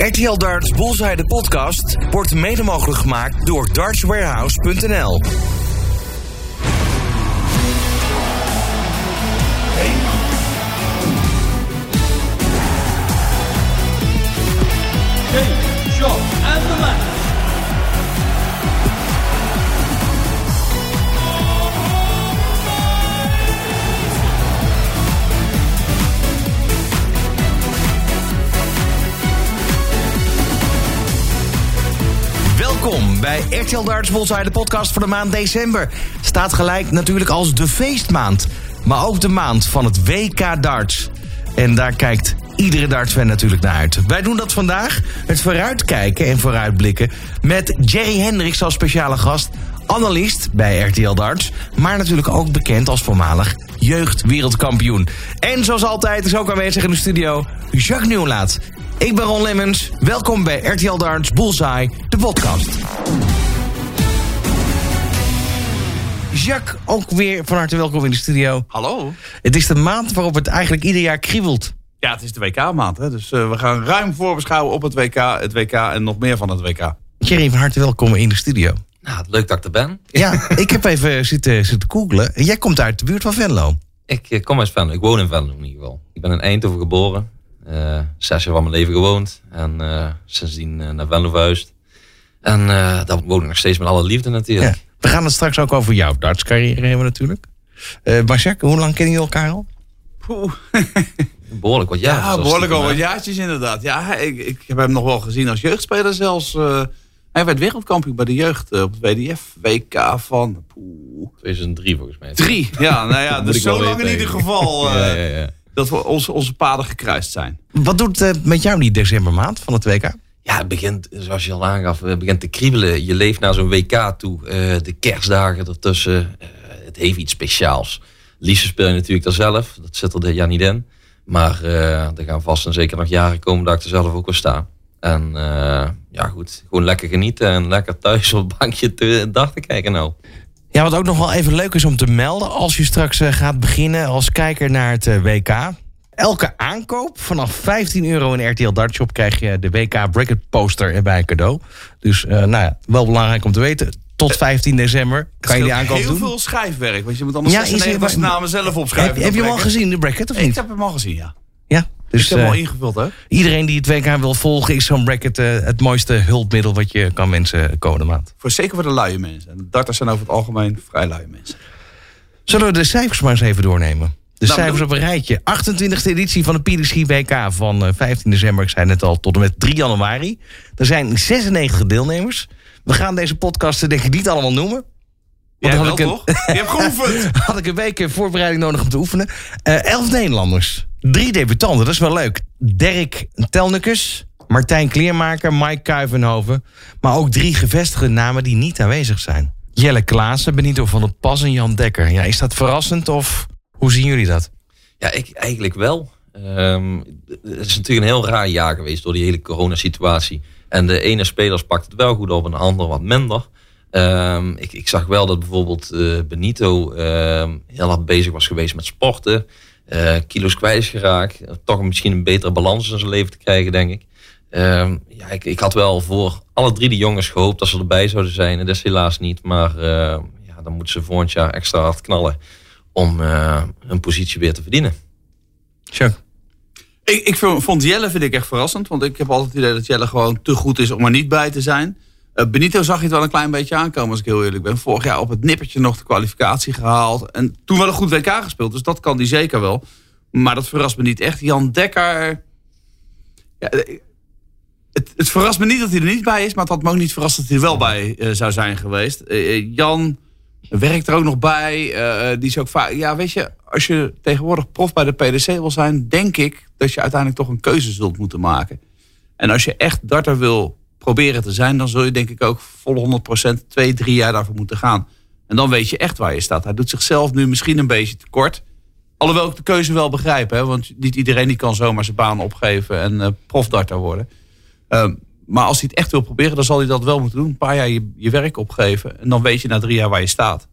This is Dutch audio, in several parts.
RTL Darts Bullseye podcast wordt mede mogelijk gemaakt door dartswarehouse.nl. And the. Welkom bij RTL Darts Bullseye de podcast voor de maand december. Staat gelijk natuurlijk als de feestmaand, maar ook de maand van het WK Darts. En daar kijkt iedere dartsfan natuurlijk naar uit. Wij doen dat vandaag, het vooruitkijken en vooruitblikken... met Jerry Hendricks als speciale gast, analist bij RTL Darts... maar natuurlijk ook bekend als voormalig jeugdwereldkampioen. En zoals altijd is ook aanwezig in de studio Jacques Nieuwlaat. Ik ben Ron Lemmens, welkom bij RTL Darts Bullseye, de podcast. Jacques, ook weer van harte welkom in de studio. Hallo. Het is de maand waarop het eigenlijk ieder jaar kriebelt. Ja, het is de WK-maand, hè? dus uh, we gaan ruim voorbeschouwen op het WK, het WK en nog meer van het WK. Jerry, van harte welkom in de studio. Nou, leuk dat ik er ben. Ja, ik heb even zitten, zitten googlen. Jij komt uit de buurt van Venlo. Ik eh, kom uit Venlo. Ik woon in Venlo in ieder geval. Ik ben in Eindhoven geboren. Uh, zes jaar van mijn leven gewoond. En uh, sindsdien uh, naar Venlo verhuisd. En daar woon ik nog steeds met alle liefde natuurlijk. Ja. We gaan het straks ook over jouw dartscarrière hebben natuurlijk. Jacques, hoe lang kennen jullie elkaar al? Poeh. behoorlijk wat jaar. Ja, behoorlijk al wat jaartjes inderdaad. Ja, ik, ik heb hem nog wel gezien als jeugdspeler zelfs. hij werd wereldkampioen bij de jeugd op het WDF WK van... Poeh. 2003 volgens mij. Drie, ja. Nou ja, dus zo lang in ieder geval... ja, ja, ja dat we onze, onze paden gekruist zijn. Wat doet het met jou die decembermaand van het WK? Ja, het begint, zoals je al aangaf, het begint te kriebelen. Je leeft naar zo'n WK toe. Uh, de kerstdagen ertussen. Uh, het heeft iets speciaals. Liefst speel je natuurlijk daar zelf. Dat zit er dit jaar niet in. Maar uh, er gaan vast en zeker nog jaren komen dat ik er zelf ook wel sta. En ja, goed. Gewoon lekker genieten en lekker thuis op het bankje te dag te kijken nou. Ja, wat ook nog wel even leuk is om te melden... als je straks uh, gaat beginnen als kijker naar het uh, WK... elke aankoop vanaf 15 euro in RTL Dartshop... krijg je de WK Bracket poster erbij cadeau. Dus uh, nou ja, wel belangrijk om te weten... tot 15 december kan je die aankoop heel doen. heel veel schrijfwerk, want je moet anders ja, 96 namen zelf opschrijven. Heb, heb je hem al gezien, de bracket, of niet? Ik heb hem al gezien, ja. Ja, dus, ik heb hem al ingevuld, hè? Iedereen die het WK wil volgen, is zo'n bracket uh, het mooiste hulpmiddel wat je kan mensen komende maand. Voor, zeker voor de luie mensen. En darters zijn over het algemeen vrij luie mensen. Zullen we de cijfers maar eens even doornemen? De nou, cijfers op een rijtje. 28e editie van de PDC WK van 15 december. Ik zei net al, tot en met 3 januari. Er zijn 96 deelnemers. We gaan deze podcasten denk ik niet allemaal noemen. Want had ik een, toch? Je hebt geoefend. had ik een week voorbereiding nodig om te oefenen. Uh, elf Nederlanders. Drie debutanten, dat is wel leuk. Dirk Telnekus, Martijn Kleermaker, Mike Kuivenhoven. Maar ook drie gevestigde namen die niet aanwezig zijn. Jelle Klaassen, Benito van der Pas en Jan Dekker. Ja, is dat verrassend of hoe zien jullie dat? Ja, ik eigenlijk wel. Um, het is natuurlijk een heel raar jaar geweest door die hele coronasituatie. En de ene spelers pakt het wel goed op en de andere wat minder. Um, ik, ik, zag wel dat bijvoorbeeld uh, Benito uh, heel hard bezig was geweest met sporten. Uh, kilo's kwijt is geraakt. Toch misschien een betere balans in zijn leven te krijgen, denk ik. Um, ja, ik, ik, had wel voor alle drie de jongens gehoopt dat ze erbij zouden zijn. En dat is helaas niet. Maar ja, dan moeten ze volgend jaar extra hard knallen om hun positie weer te verdienen. Sure. Ik, ik vond Jelle vind ik echt verrassend. Want ik heb altijd het idee dat Jelle gewoon te goed is om er niet bij te zijn. Uh, Benito zag je het wel een klein beetje aankomen, als ik heel eerlijk ben. Vorig jaar op het nippertje nog de kwalificatie gehaald. En toen wel een goed WK gespeeld, dus dat kan die zeker wel. Maar dat verrast me niet echt. Jan Dekker... Ja, het, het, verrast me niet dat hij er niet bij is, maar het had me ook niet verrast dat hij er wel bij uh, zou zijn geweest. Jan werkt er ook nog bij. die is ook vaak... Ja, weet je, als je tegenwoordig prof bij de PDC wil zijn, denk ik dat je uiteindelijk toch een keuze zult moeten maken. En als je echt darter wil proberen te zijn, dan zul je denk ik ook volle 100% twee, drie jaar daarvoor moeten gaan. En dan weet je echt waar je staat. Hij doet zichzelf nu misschien een beetje tekort. Alhoewel ik de keuze wel begrijp, hè, want niet iedereen die kan zomaar zijn baan opgeven en uh, profdarter worden. Uh, maar als hij het echt wil proberen, dan zal hij dat wel moeten doen. Een paar jaar je, werk opgeven en dan weet je na drie jaar waar je staat.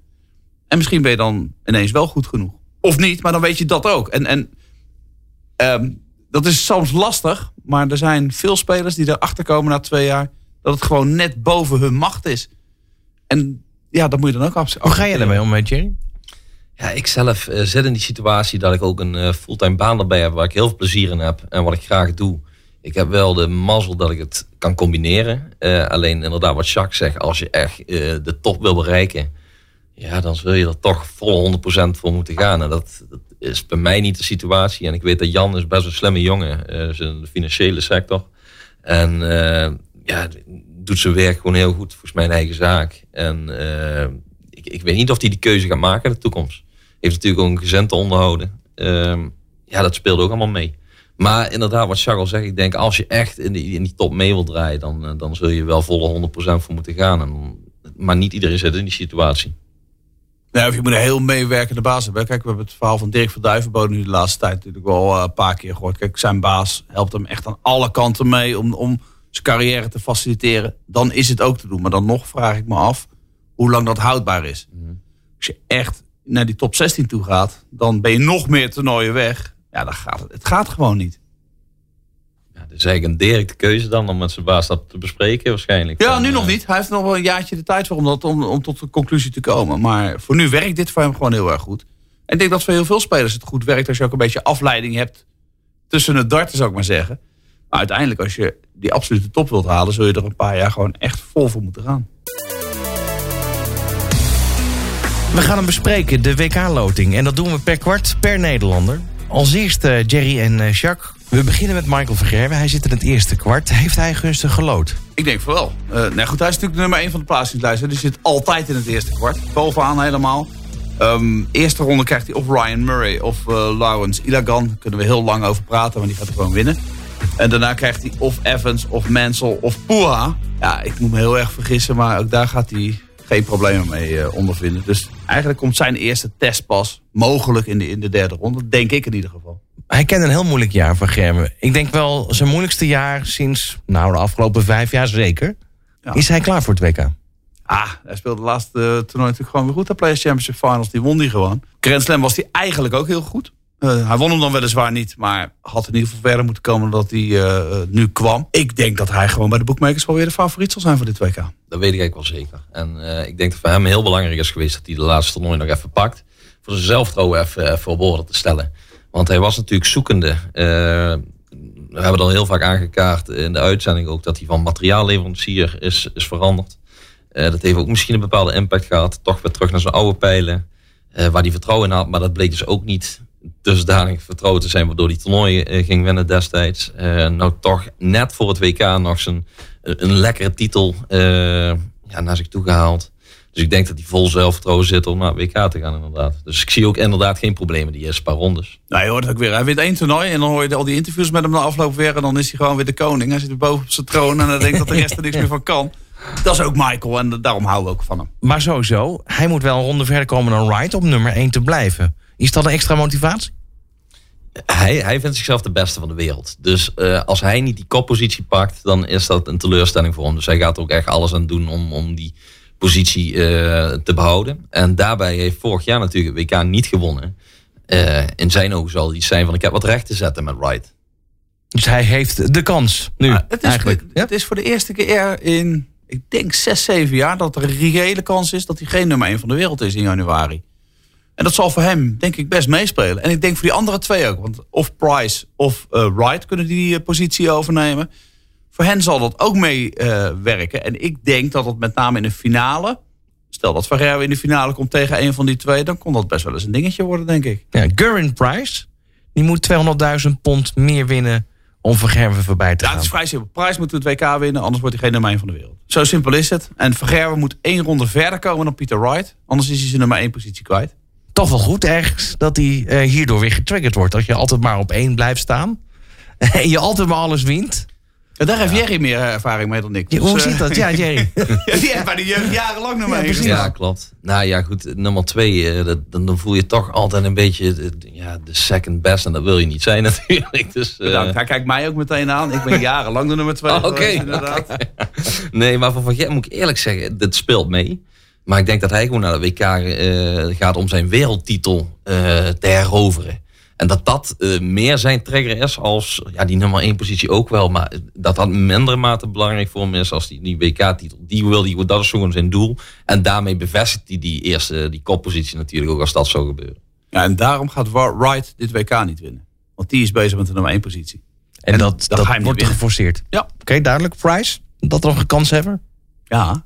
En misschien ben je dan ineens wel goed genoeg. Of niet, maar dan weet je dat ook. En, en um, dat is soms lastig. Maar er zijn veel spelers die erachter komen na twee jaar. Dat het gewoon net boven hun macht is. En ja, dat moet je dan ook accepteren. Hoe ga je daarmee om, eh, Jerry? Ja, ik zelf eh, zit in die situatie dat ik ook een eh, fulltime baan erbij heb waar ik heel veel plezier in heb en wat ik graag doe. Ik heb wel de mazzel dat ik het kan combineren. Eh, alleen inderdaad, wat Jacques zegt, als je echt eh, de top wil bereiken, ja, dan zul je er toch vol 100% voor moeten gaan. En dat, dat is bij mij niet de situatie. En ik weet dat Jan is best een slimme jongen, is in de financiële sector. En eh, ja, doet zijn werk gewoon heel goed, volgens mij een eigen zaak. En eh, ik, ik weet niet of hij die keuze gaat maken in de toekomst. Heeft natuurlijk ook een gezin te onderhouden. Ehm, ja, dat speelde ook allemaal mee. Maar inderdaad, wat al zegt, ik denk als je echt in die, in die top mee wil draaien, dan, eh, dan zul je wel volle 100% voor moeten gaan. En, maar niet iedereen zit in die situatie. Nee, of je moet een heel meewerkende baas hebben. Kijk, we hebben het verhaal van Dirk van Duivenbode nu de laatste tijd natuurlijk wel eh, een paar keer gehoord. Kijk, zijn baas helpt hem echt aan alle kanten mee om, om zijn carrière te faciliteren. Dan is het ook te doen. Maar dan nog vraag ik me af hoe lang dat houdbaar is. Als je echt naar die top 16 toe gaat, dan ben je nog meer toernooien weg. Ja, dan gaat het. Het gaat gewoon niet. Dus eigenlijk een directe keuze dan om met zijn baas dat te bespreken waarschijnlijk. Ja, Van, nu eh, nog niet. Hij heeft nog wel een jaartje de tijd voor om, dat, om, om tot de conclusie te komen. Maar voor nu werkt dit voor hem gewoon heel erg goed. En ik denk dat voor heel veel spelers het goed werkt als je ook een beetje afleiding hebt tussen het darten, zou ik maar zeggen. Maar uiteindelijk, als je die absolute top wilt halen, zul je er een paar jaar gewoon echt vol voor moeten gaan. We gaan hem bespreken, de WK-loting. En dat doen we per kwart, per Nederlander. Als eerste eh, Jerry en eh, Jacques. We beginnen met Michael Vergerwen. Hij zit in het eerste kwart. Heeft hij gunstig gelood? Ik denk van wel. Eh nou goed, hij is natuurlijk nummer 1 van de plaatsingslijst. Die zit altijd in het eerste kwart. Bovenaan helemaal. Ehm, eerste ronde krijgt hij of Ryan Murray of eh, Lawrence Ilagan. Daar kunnen we heel lang over praten, want die gaat gewoon winnen. En daarna krijgt hij of Evans of Mansell of Poeha. Ja, ik moet me heel erg vergissen, maar ook daar gaat hij geen problemen mee eh, ondervinden. Dus eigenlijk komt zijn eerste test pas mogelijk in de, in de derde ronde. Denk ik in ieder geval. Hij kent een heel moeilijk jaar van Germen. Ik denk wel zijn moeilijkste jaar sinds nou, de afgelopen vijf jaar zeker. Ja. Is hij klaar voor het WK? Ah, hij speelde de laatste eh, toernooi natuurlijk gewoon weer goed. De Players Championship Finals, die won die gewoon. Grand Slam was hij eigenlijk ook heel goed. Eh, hij won hem dan weliswaar niet, maar had in ieder geval verder moeten komen dan dat hij eh, nu kwam. Ik denk dat hij gewoon bij de bookmakers wel weer de favoriet zal zijn voor dit WK. Dat weet ik eigenlijk wel zeker. En eh, ik denk dat voor hem heel belangrijk is geweest dat hij de laatste toernooi nog even pakt. Voor zijn zelfvertrouwen even, even op orde te stellen. Want hij was natuurlijk zoekende. Eh, we hebben al heel vaak aangekaart in de uitzending ook dat hij van materiaalleverancier is, is veranderd. Eh, dat heeft ook misschien een bepaalde impact gehad. Toch weer terug naar zijn oude pijlen. eh, waar hij vertrouwen in had. Maar dat bleek dus ook niet dusdanig vertrouwen te zijn. Waardoor hij toernooi ging winnen destijds. Nou toch net voor het WK nog zijn, een, lekkere titel ja, naar zich toe gehaald. Dus ik denk dat hij vol zelfvertrouwen zit om naar het WK te gaan inderdaad. Dus ik zie ook inderdaad geen problemen die eerste paar rondes. Nou, je hoort het ook weer. Hij wint één toernooi en dan hoor je al die interviews met hem na afloop weer. En dan is hij gewoon weer de koning. Hij zit er boven op zijn troon en dan denkt dat de rest er niks meer van kan. Dat is ook Michael en daarom houden we ook van hem. Maar sowieso, hij moet wel een ronde verder komen dan Wright om nummer 1 te blijven. Is dat een extra motivatie? Hij, hij vindt zichzelf de beste van de wereld. Dus eh, als hij niet die koppositie pakt, dan is dat een teleurstelling voor hem. Dus hij gaat er ook echt alles aan doen om, om die positie eh, te behouden. En daarbij heeft vorig jaar natuurlijk het WK niet gewonnen. Eh, in zijn ogen zal iets zijn van ik heb wat recht te zetten met Wright. Dus hij heeft de kans nu Maar het, is, eigenlijk. Ja? het is voor de eerste keer in, ik denk, zes, zeven jaar... dat er een reële kans is dat hij geen nummer 1 van de wereld is in januari. En dat zal voor hem, denk ik, best meespelen. En ik denk voor die andere twee ook. Want of Price of eh, Wright kunnen die positie overnemen. Voor hen zal dat ook mee eh, werken. En ik denk dat het met name in de finale... Stel dat Ferrer in de finale komt tegen een van die twee... dan kon dat best wel eens een dingetje worden, denk ik. Ja, Gurin Price, die moet 200.000 pond meer winnen om Vergerven voorbij te Ja, gaan. het is vrij simpel. Price moet het WK winnen, anders wordt hij geen nummer 1 van de wereld. Zo simpel is het. En Vergerwe moet één ronde verder komen dan Peter Wright. Anders is hij zijn nummer 1 positie kwijt. Toch wel goed ergens dat hij eh, hierdoor weer getriggerd wordt. Als je altijd maar op één blijft staan. En je altijd maar alles wint. Daar heeft Jerry meer ervaring mee dan ik. Dus, hoe eh, zit dat? Ja, Jerry. ja, die heeft bij de jeugd jarenlang nummer 1 precies. gestaan. Ja, klopt. Nou ja, goed. Nummer twee, eh, dat, dan, dan voel je toch altijd een beetje de, ja, de second best. En dat wil je niet zijn natuurlijk. Dus, eh, Bedankt. Hij kijkt mij ook meteen aan. Ik ben jarenlang de nummer 2 Oh, oké. inderdaad. Nee, maar van Van Gerwen moet ik eerlijk zeggen, dit speelt mee. Maar ik denk dat hij gewoon naar de WK eh, gaat om zijn wereldtitel eh, te heroveren. En dat dat eh, meer zijn trigger is als ja, die nummer 1 positie ook wel. Maar dat dat minder mate belangrijk voor hem is als die, die WK-titel. Die wil die, dat is gewoon zijn doel. En daarmee bevestigt hij die eerste die koppositie natuurlijk ook als dat zou gebeuren. Ja, en daarom gaat Wright dit WK niet winnen. Want die is bezig met de nummer 1 positie. En, En dat, dan dat ga je hem wordt geforceerd. Ja. Oké, duidelijk. Price, dat er nog een kans hebben? Ja,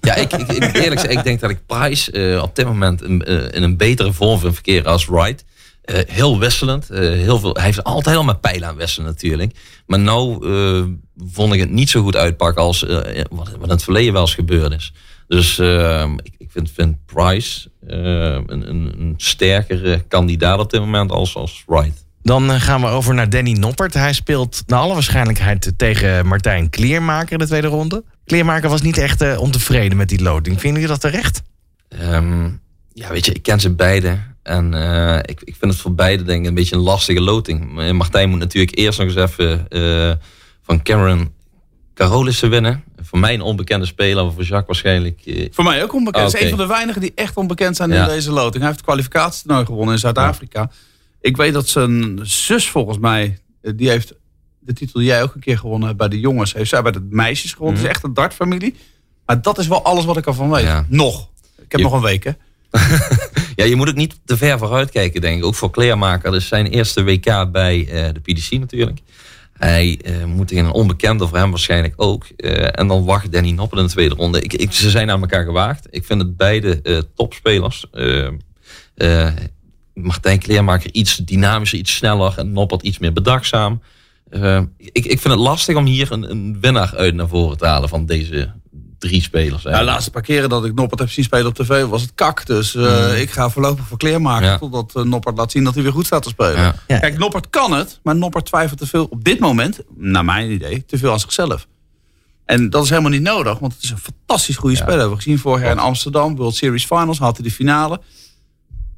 Ja, ik, ik, ik- eerlijk gezegd, ik denk dat ik Price eh, op dit moment in, eh, in een betere vorm vind verkeren als Wright. Eh, heel wisselend. eh, heel veel, hij heeft altijd al met pijlen aan wisselen natuurlijk. Maar nou eh, vond ik het niet zo goed uitpakken als wat, wat in het verleden wel eens gebeurd is. Dus eh, ik, ik vind, vind Price een, een, een sterkere kandidaat op dit moment als, als Wright. Dan gaan we over naar Danny Noppert. Hij speelt naar alle waarschijnlijkheid tegen Martijn Kleermaker in de tweede ronde. Kleermaker was niet echt ontevreden met die loting. Vinden jullie dat terecht? Ehm, ja, weet je, ik ken ze beide. En eh, ik, ik vind het voor beide denk ik een beetje een lastige loting. Maar Martijn moet natuurlijk eerst nog eens even eh, van Cameron Carolissen winnen. Voor mij een onbekende speler, maar voor Jacques waarschijnlijk. eh, voor mij ook onbekend. Hij is een van de weinigen die echt onbekend zijn in deze loting. Hij heeft het kwalificatietoernooi gewonnen in Zuid-Afrika. Ik weet dat zijn zus volgens mij, eh, die heeft de titel die jij ook een keer gewonnen hebt bij de jongens. Heeft zij bij de meisjes gewonnen. Het is echt een dartfamilie. Maar dat is wel alles wat ik ervan weet. Ja. Nog. Ik heb Je- nog een week hè. Ja, je moet ook niet te ver vooruit kijken, denk ik. Ook voor Kleermaker. Is zijn eerste WK bij eh, de PDC natuurlijk. Hij eh, moet tegen een onbekende voor hem waarschijnlijk ook. Eh, en dan wacht Danny Noppel in de tweede ronde. Ik, ik, ze zijn aan elkaar gewaagd. Ik vind het beide topspelers. Martijn Kleermaker iets dynamischer, iets sneller. En Noppert iets meer bedachtzaam. Ik, ik vind het lastig om hier een, een winnaar uit naar voren te halen van deze drie spelers. Ja, de eigenlijk. laatste paar keren dat ik Noppert heb zien spelen op tv was het kak. Dus eh, ik ga voorlopig voor. Ja. Totdat eh, Noppert laat zien dat hij weer goed staat te spelen. Ja. Ja. Kijk, Noppert kan het. Maar Noppert twijfelt te veel op dit moment, naar mijn idee, te veel aan zichzelf. En dat is helemaal niet nodig. Want het is een fantastisch goede speler. Hebben we gezien vorig jaar in Amsterdam. World Series Finals had hij de finale.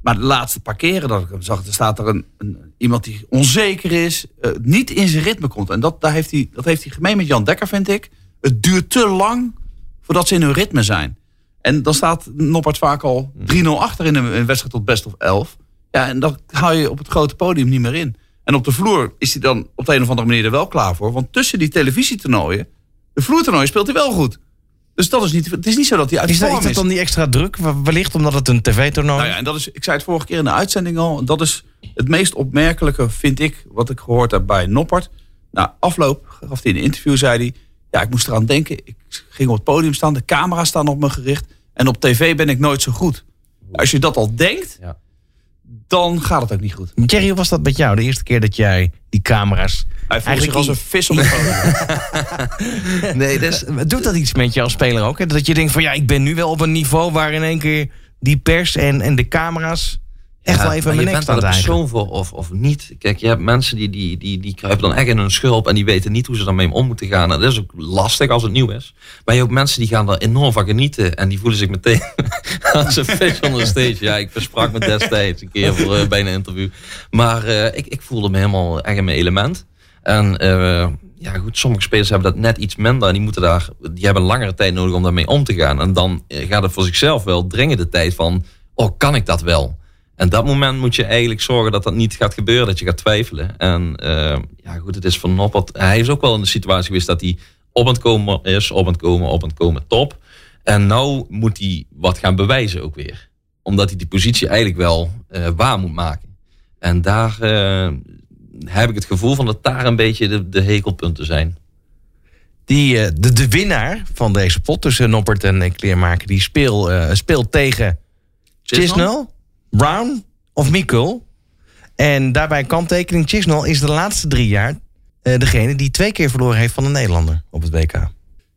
Maar de laatste paar keren dat ik hem zag, er staat er een, een, iemand die onzeker is, eh, niet in zijn ritme komt. En dat, daar heeft hij, dat heeft hij gemeen met Jan Dekker, vind ik. Het duurt te lang voordat ze in hun ritme zijn. En dan staat Noppert vaak al 3-0 achter in een, wedstrijd tot best of 11. Ja, en dat hou je op het grote podium niet meer in. En op de vloer is hij dan op de een of andere manier er wel klaar voor. Want tussen die televisietoernooien, de vloertoernooien speelt hij wel goed. Dus dat is niet, het is niet zo dat hij uit Is dat, is dat dan die extra druk? Wellicht omdat het een tv-toernooi nou ja, en dat is, ik zei het vorige keer in de uitzending al. Dat is het meest opmerkelijke, vind ik, wat ik gehoord heb bij Noppert. Na afloop gaf hij in een interview, zei hij... Ja, ik moest eraan denken. Ik ging op het podium staan, de camera's staan op me gericht. En op tv ben ik nooit zo goed. Als je dat al denkt, Ja. dan gaat het ook niet goed. Jerry, hoe was dat met jou? De eerste keer dat jij die camera's... Hij voelt zich Eigenlijk als een vis op podium. Nee, dat is, Doet dat iets met je als speler ook? Hè? Dat je denkt van ja, ik ben nu wel op een niveau waar in één keer die pers en, en de camera's echt Ja, wel even maar mijn je nek bent staan daar de persoon voor of, of niet. Kijk, je hebt mensen die, die, die, die kruipen dan echt in hun schulp en die weten niet hoe ze daarmee om moeten gaan. En dat is ook lastig als het nieuw is. Maar je hebt ook mensen die gaan er enorm van genieten en die voelen zich meteen als een vis on the stage. Ja, ik versprak me destijds een keer voor eh, bij een interview. Maar eh, ik, ik voelde me helemaal echt in mijn element. En eh, ja, goed, sommige spelers hebben dat net iets minder en die moeten daar, die hebben langere tijd nodig om daarmee om te gaan. En dan gaat het voor zichzelf wel dringen de tijd van, oh, kan ik dat wel? En dat moment moet je eigenlijk zorgen dat dat niet gaat gebeuren, dat je gaat twijfelen. En eh, ja, goed, het is van Noppert. Hij is ook wel in de situatie geweest dat hij op aan het komen is, op aan het komen, op aan het komen, top. En nou moet hij wat gaan bewijzen ook weer. Omdat hij die positie eigenlijk wel eh, waar moet maken. En daar eh, heb ik het gevoel van dat daar een beetje de, de hekelpunten zijn. Die, de, de winnaar van deze pot tussen Noppert en Kleermaker... die speel, speelt tegen Chisnell, Brown of Mikkel. En daarbij kanttekening... Chisnell is de laatste drie jaar eh, degene die twee keer verloren heeft van een Nederlander op het WK.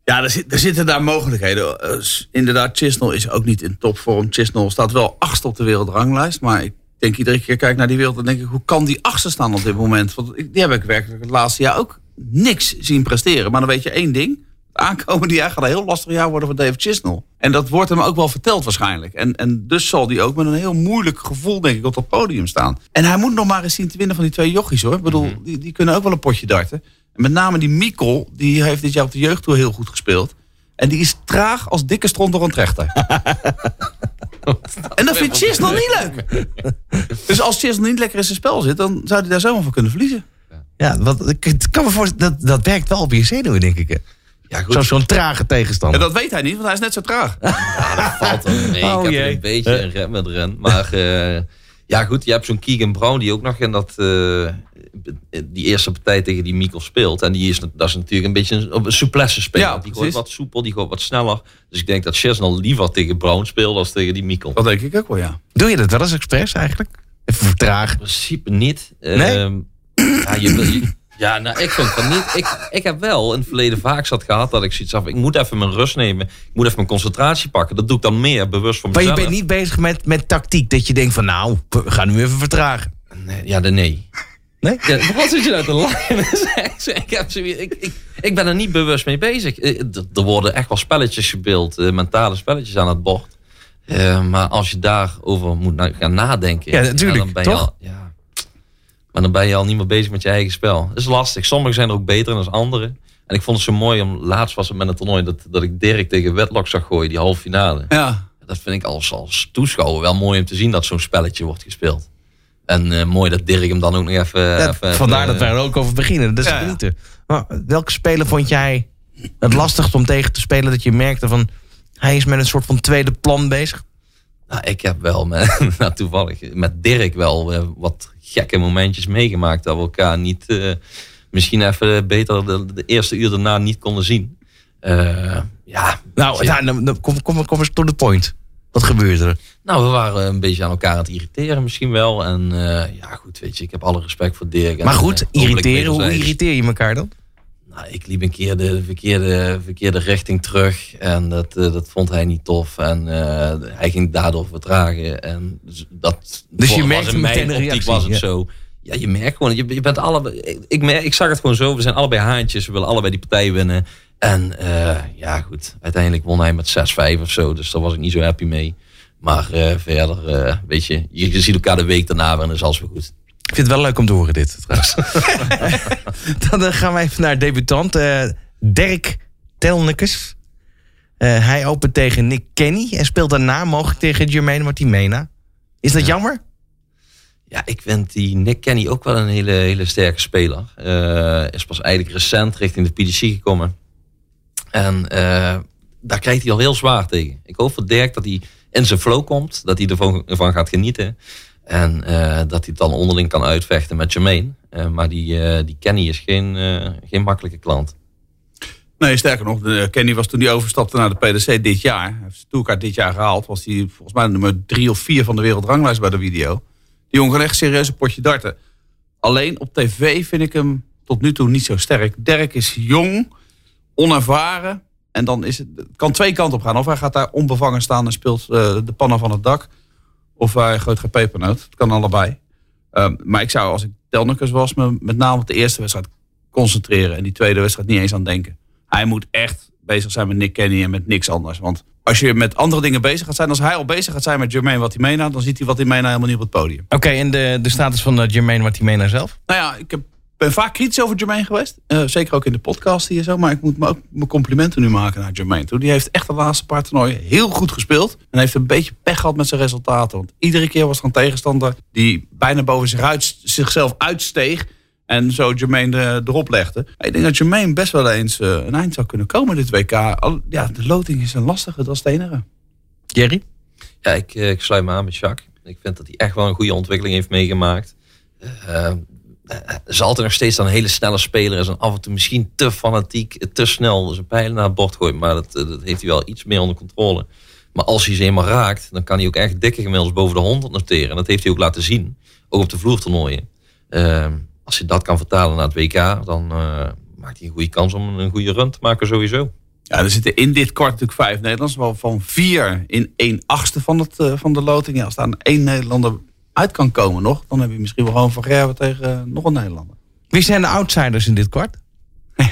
Ja, er, zit, er zitten daar mogelijkheden. Eh, inderdaad, Chisnell is ook niet in topvorm. Chisnell staat wel achtste op de wereldranglijst. Maar ik denk iedere keer kijk naar die wereld en denk ik... hoe kan die achtste staan op dit moment? Want die heb ik werkelijk het laatste jaar ook niks zien presteren. Maar dan weet je één ding. Aankomende jaar gaat een heel lastig jaar worden voor Dave Chisnell. En dat wordt hem ook wel verteld waarschijnlijk. En, en dus zal hij ook met een heel moeilijk gevoel denk ik op dat podium staan. En hij moet nog maar eens zien te winnen van die twee jochies hoor. Ik bedoel, die, die kunnen ook wel een potje darten. En met name die Mikkel, die heeft dit jaar op de jeugdtour heel goed gespeeld. En die is traag als dikke stront door een trechter. En dat vindt Chis nog niet leuk. Dus als Chis nog niet lekker in zijn spel zit, dan zou hij daar zomaar van kunnen verliezen. Ja, wat, ik kan me voorstellen, dat, dat werkt wel op je zenuwen, denk ik. Ja. Zo- Zo'n trage En tegenstander. dat weet hij niet, want hij is net zo traag. Ja, dat valt mee. Oh, ik heb jee. er een beetje een red met ren. Maar eh, ja, goed, je hebt zo'n Keegan Brown die ook nog in dat, eh, die eerste partij tegen die Mikkel speelt. En die is, dat is natuurlijk een beetje een, een souplesse speler. Ja, die gooit wat soepel, die gooit wat sneller. Dus ik denk dat Chesney liever tegen Brown speelt dan tegen die Mikkel. Dat denk ik ook wel, ja. Doe je dat wel eens expres eigenlijk? Even vertragen. In principe niet. Nee? Ehm, ja, je, wil- je- ja, nou, ik vind van niet. Ik, ik heb wel in het verleden vaak zat gehad dat ik zoiets af. Ik moet even mijn rust nemen. Ik moet even mijn concentratie pakken. Dat doe ik dan meer bewust voor Maar je mezelf. bent niet bezig met, met tactiek. Dat je denkt van nou, we gaan nu even vertragen. Nee, ja, de nee. Nee? Ja, wat zit je nou te lachen? ik, heb ik, ik, ik ben er niet bewust mee bezig. Eh, Er worden echt wel spelletjes gebeeld, eh, mentale spelletjes aan het bord. Eh, maar als je daarover moet gaan nadenken, Ja, natuurlijk, dan ben je toch? al, ja, maar dan ben je al niet meer bezig met je eigen spel. Dat is lastig. Sommigen zijn er ook beter dan anderen. En ik vond het zo mooi om laatst was het met een toernooi dat, dat ik Dirk tegen Wedlock zag gooien, die halve finale. Ja, Dat vind ik als, als toeschouwer wel mooi om te zien dat zo'n spelletje wordt gespeeld. En eh, mooi dat Dirk hem dan ook nog even... Ja, even vandaar dat wij er ook over beginnen. Dat is Ja, genieten. Maar welke speler vond jij het lastigst om tegen te spelen? Dat je merkte van, hij is met een soort van tweede plan bezig? Nou, ik heb wel met, nou, toevallig met Dirk wel eh, wat gekke momentjes meegemaakt. Dat we elkaar niet, eh, misschien even beter de, de eerste uur daarna niet konden zien. Eh, ja, Nou, ja. nou, kom, kom, kom eens to the point. Wat gebeurde er? nou, we waren een beetje aan elkaar aan het irriteren misschien wel. En eh, ja, goed, weet je, ik heb alle respect voor Dirk. En, Maar goed, irriteren. Hoe irriteer je elkaar dan? Nou, ik liep een keer de verkeerde, verkeerde richting terug. En dat, eh, dat vond hij niet tof. En eh, hij ging daardoor vertragen. En dus dat Dus je in meteen mijn een optiek reactie, was het ja. zo. Ja, je merkt gewoon, je, je bent allebei. Ik, ik, merk, ik zag het gewoon zo. We zijn allebei haantjes. We willen allebei die partij winnen. En eh, ja, goed. Uiteindelijk won hij met 6-5 of zo. Dus daar was ik niet zo happy mee. Maar verder, weet je, je, je ziet elkaar de week daarna weer en dan is alles weer goed. Ik vind het wel leuk om te horen dit trouwens. Dan eh, gaan we even naar debutant. eh, Dirk Telnekes. Eh, hij opent tegen Nick Kenny en speelt daarna mogelijk tegen Jermaine Martimena. Is dat jammer? Ja, ik vind die Nick Kenny ook wel een hele, hele sterke speler. Eh, is pas eigenlijk recent richting de PDC gekomen. En eh, daar krijgt hij al heel zwaar tegen. Ik hoop voor Dirk dat hij in zijn flow komt. Dat hij ervan, ervan gaat genieten. En eh, dat hij dan onderling kan uitvechten met Jermaine. Eh, maar die, eh, die Kenny is geen, geen makkelijke klant. Nee, sterker nog, de, Kenny was toen hij overstapte naar de PDC dit jaar. Hij heeft zijn dit jaar gehaald. Was hij volgens mij nummer drie of vier van de wereldranglijst bij de video. Die jongen echt serieus potje darten. Alleen op tv vind ik hem tot nu toe niet zo sterk. Dirk is jong, onervaren. En dan is het, het kan twee kanten op gaan. Of hij gaat daar onbevangen staan en speelt de pannen van het dak. Of hij gooit geen pepernoot. Het kan allebei. Ehm, maar ik zou, als ik Telnekes was, me met name op de eerste wedstrijd concentreren. En die tweede wedstrijd niet eens aan denken. Hij moet echt bezig zijn met Nick Kenny en met niks anders. Want als je met andere dingen bezig gaat zijn, als hij al bezig gaat zijn met Jermaine Watimena, dan ziet hij Watimena helemaal niet op het podium. Oké, en de, de status van uh, Jermaine Martimena zelf? Nou ja, ik heb, ben vaak kritisch over Jermaine geweest. Eh, zeker ook in de podcast hier zo. Maar ik moet me ook mijn complimenten nu maken naar Jermaine toe. Die heeft echt de laatste paar toernooien heel goed gespeeld. En heeft een beetje pech gehad met zijn resultaten. Want iedere keer was er een tegenstander die bijna boven zich uit, zichzelf uitsteeg. En zo Jermaine de- erop legde. Ik denk dat Jermaine best wel eens eh, een eind zou kunnen komen dit WK. Ja, de loting is een lastige, dat is het. Jerry? Ja, ik, eh, ik sluit me aan met Jacques. Ik vind dat hij echt wel een goede ontwikkeling heeft meegemaakt. Eh, eh, is altijd nog steeds een hele snelle speler. Is en af en toe misschien te fanatiek, eh, te snel zijn pijlen naar het bord gooit. Maar dat, eh, dat heeft hij wel iets meer onder controle. Maar als hij ze eenmaal raakt, dan kan hij ook echt dikke gemiddels boven de 100 noteren. En dat heeft hij ook laten zien. Ook op de vloertoernooien. Eh, als hij dat kan vertalen naar het WK, dan eh, maakt hij een goede kans om een goede run te maken sowieso. Ja, er zitten in dit kwart natuurlijk vijf Nederlanders. Waarvan vier in één achtste van, het, eh, van de loting. Ja, daar één Nederlander uit kan komen nog... dan heb je misschien wel gewoon Van Gerwen tegen eh, nog een Nederlander. Wie zijn de outsiders in dit kwart?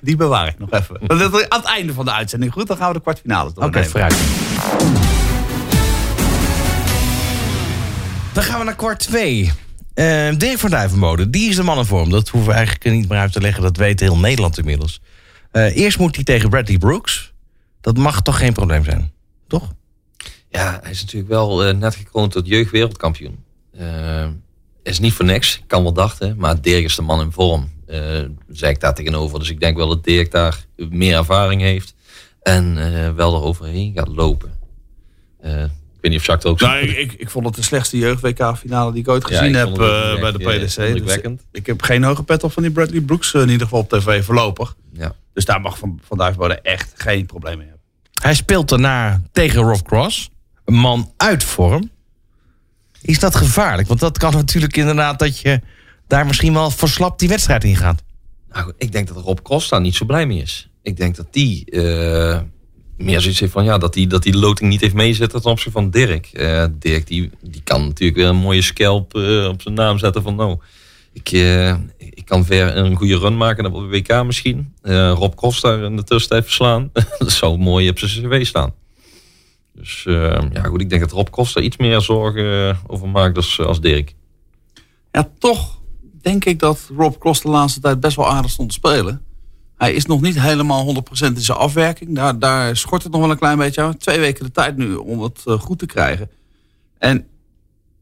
Die bewaar ik nog even. Dat is Aan het einde van de uitzending. Goed, dan gaan we de kwartfinales Oké, doornemen. vooruit. Dan gaan we naar kwart 2. Uh, Dirk van Duivenbode, die is de mannenvorm. Dat hoeven we eigenlijk niet meer uit te leggen. Dat weet heel Nederland inmiddels. Eh, eerst moet hij tegen Bradley Brooks. Dat mag toch geen probleem zijn, toch? Ja, hij is natuurlijk wel eh, net gekroond tot jeugdwereldkampioen. Eh, is niet voor niks, kan wel dachten. Maar Dirk is de man in vorm. eh zei ik daar tegenover. Dus ik denk wel dat Dirk daar meer ervaring heeft. En eh, wel eroverheen gaat lopen. Eh, ik weet niet of Jacques er ook. Nou, ik, ik, ik vond het de slechtste jeugd-WK-finale die ik ooit Ja, gezien ik heb bij de ja, PDC. Dus ik heb geen hoge pet op van die Bradley Brooks, in ieder geval op tv voorlopig. Ja. Dus daar mag Van, van Duivenbode echt geen probleem mee hebben. Hij speelt daarna tegen Rob Cross. Man uit vorm. Is dat gevaarlijk? Want dat kan natuurlijk inderdaad dat je daar misschien wel verslapt die wedstrijd in gaat. Nou, ik denk dat Rob daar niet zo blij mee is. Ik denk dat die eh, meer zoiets heeft van ja, dat die, dat die loting niet heeft meezitten ten opzichte van Dirk. Eh, Dirk die, die kan natuurlijk weer een mooie scalp eh, op zijn naam zetten van nou, ik, ik kan ver een goede run maken op de WK misschien. Rob daar in de tussentijd verslaan. dat zou mooi op zijn cv staan. Dus eh, ja goed, ik denk dat Rob Cross daar iets meer zorgen eh, over maakt als, als Dirk. Ja, toch denk ik dat Rob Cross de laatste tijd best wel aardig stond te spelen. Hij is nog niet helemaal 100% in zijn afwerking. Daar, daar schort het nog wel een klein beetje aan. Twee weken de tijd nu om het eh, goed te krijgen. En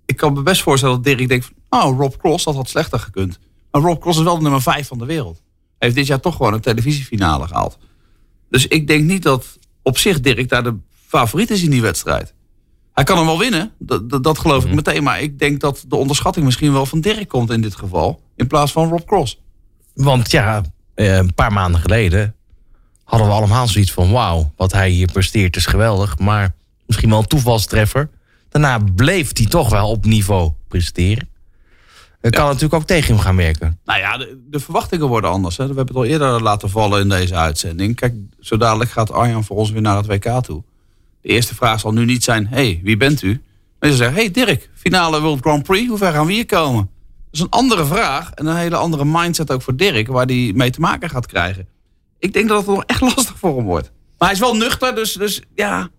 ik kan me best voorstellen dat Dirk denkt... van, nou, Rob Cross, dat had slechter gekund. Maar Rob Cross is wel de nummer 5 van de wereld. Hij heeft dit jaar toch gewoon een televisiefinale gehaald. Dus ik denk niet dat op zich Dirk daar de favoriet is in die wedstrijd. Hij kan hem wel winnen, dat, dat, geloof ik meteen. Maar ik denk dat de onderschatting misschien wel van Dirk komt in dit geval. In plaats van Rob Cross. Want ja, eh, een paar maanden geleden hadden we allemaal zoiets van... wauw, wat hij hier presteert is geweldig. Maar misschien wel een toevalstreffer. Daarna bleef hij toch wel op niveau presteren. Het kan natuurlijk ook tegen hem gaan werken. Nou ja, de, de verwachtingen worden anders. Hè. We hebben het al eerder laten vallen in deze uitzending. Kijk, zo dadelijk gaat Arjan voor ons weer naar het WK toe. De eerste vraag zal nu niet zijn, hey, wie bent u? Maar ze zeggen, hey Dirk, finale World Grand Prix, hoe ver gaan we hier komen? Dat is een andere vraag en een hele andere mindset ook voor Dirk, waar hij mee te maken gaat krijgen. Ik denk dat het nog echt lastig voor hem wordt. Maar hij is wel nuchter, dus, dus ja,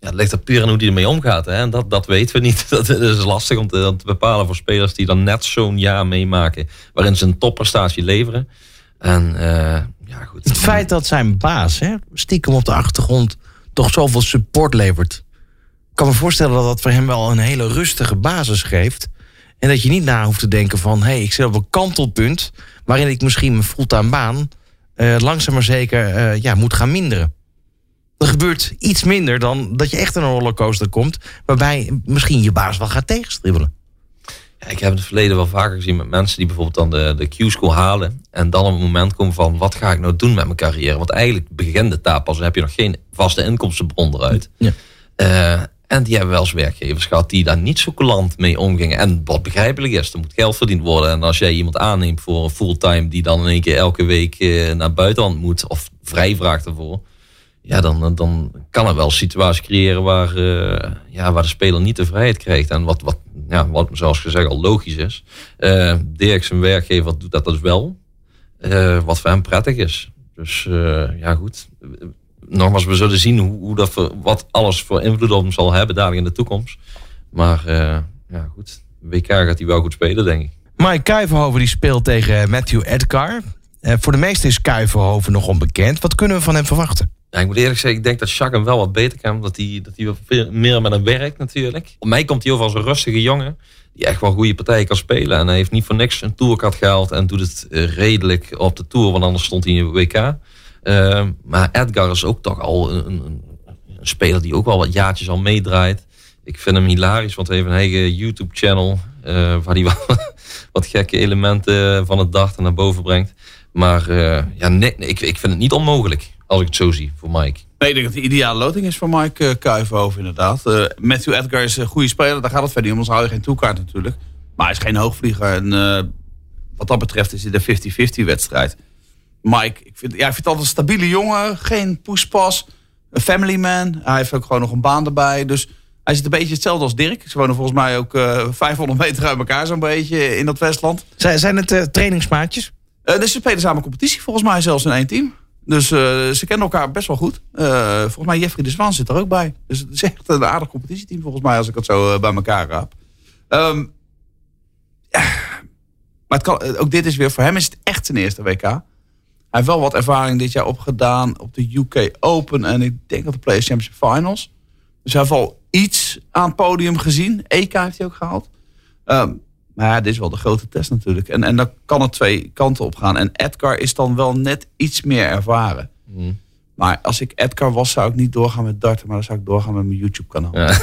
Ja, het ligt er puur aan hoe die ermee omgaat. Hè? En dat, dat weten we niet. Dat is lastig om te, om te bepalen voor spelers die dan net zo'n jaar meemaken. Waarin ze een topprestatie leveren. En eh, ja, goed. Het feit dat zijn baas hè, stiekem op de achtergrond toch zoveel support levert. Ik kan me voorstellen dat dat voor hem wel een hele rustige basis geeft. En dat je niet na hoeft te denken van... hé, hey, ik zit op een kantelpunt... waarin ik misschien mijn fulltime baan... eh, langzaam maar zeker eh, ja, moet gaan minderen. Er gebeurt iets minder dan dat je echt in een rollercoaster komt... waarbij misschien je baas wel gaat tegenstribbelen. Ik heb in het verleden wel vaker gezien met mensen die bijvoorbeeld dan de, de Q-school halen. En dan op het moment komen van wat ga ik nou doen met mijn carrière. Want eigenlijk begint de taap pas heb je nog geen vaste inkomstenbron eruit. Ja. Eh, en die hebben wel eens werkgevers gehad die daar niet zo coulant mee omgingen. En wat begrijpelijk is, er moet geld verdiend worden. En als jij iemand aanneemt voor een fulltime die dan in één keer elke week eh, naar buitenland moet of vrij vraagt ervoor. Ja, dan, dan kan er wel een situatie creëren waar, eh, ja, waar de speler niet de vrijheid krijgt. En wat, wat, ja, wat zoals gezegd al logisch is. Eh Dirk, zijn werkgever, doet dat dus wel. Eh, wat voor hem prettig is. Dus ja, goed. Nogmaals, we zullen zien hoe, hoe dat wat alles voor invloed op hem zal hebben dadelijk in de toekomst. Maar ja, goed. WK gaat hij wel goed spelen, denk ik. Mike Kuivenhoven die speelt tegen Matthew Edgar. Voor de meesten is Kuivenhoven nog onbekend. Wat kunnen we van hem verwachten? Ja, ik moet eerlijk zeggen, ik denk dat Jacques hem wel wat beter kan. Dat hij, dat hij wat meer met hem werkt natuurlijk. Op mij komt hij over als een rustige jongen. Die echt wel goede partijen kan spelen. En hij heeft niet voor niks een tourcard gehaald. En doet het eh, redelijk op de tour. Want anders stond hij in de WK. Uh, maar Edgar is ook toch al een, een, een, speler die ook wel wat jaartjes al meedraait. Ik vind hem hilarisch. Want hij heeft een eigen YouTube channel. Uh, waar hij wel wat gekke elementen van het dag naar boven brengt. Maar uh, ja, nee, ik, ik vind het niet onmogelijk. Als ik het zo zie voor Mike. Nee, ik denk dat de ideale loting is voor Mike uh, Kuivenhoven inderdaad. Uh, Matthew Edgar is een goede speler. Daar gaat het verder om. Anders hou je geen toekaart natuurlijk. Maar hij is geen hoogvlieger. En uh, wat dat betreft is het een 50-50 wedstrijd. Mike, ik vind, ja, ik vind het altijd een stabiele jongen. Geen poespas. Een family man. Hij heeft ook gewoon nog een baan erbij. Dus hij zit een beetje hetzelfde als Dirk. Ze wonen volgens mij ook 500 meter uit elkaar zo'n beetje in dat Westland. Zijn, zijn het uh, trainingsmaatjes? Uh, dus ze spelen samen competitie volgens mij zelfs in één team. Dus uh, ze kennen elkaar best wel goed. Uh, volgens mij Jeffrey de Zwaan zit er ook bij. Dus het is echt een aardig competitieteam volgens mij als ik het zo uh, bij elkaar raap. Ja. Maar het kan, ook dit is weer voor hem is het echt zijn eerste WK. Hij heeft wel wat ervaring dit jaar opgedaan op de UK Open en ik denk op de Players Championship Finals. Dus hij heeft al iets aan het podium gezien. EK heeft hij ook gehaald. Ehm, maar ja, dit is wel de grote test natuurlijk. En, en dan kan het twee kanten op gaan. En Edgar is dan wel net iets meer ervaren. Mm. Maar als ik Edgar was, zou ik niet doorgaan met darten. Maar dan zou ik doorgaan met mijn YouTube kanaal.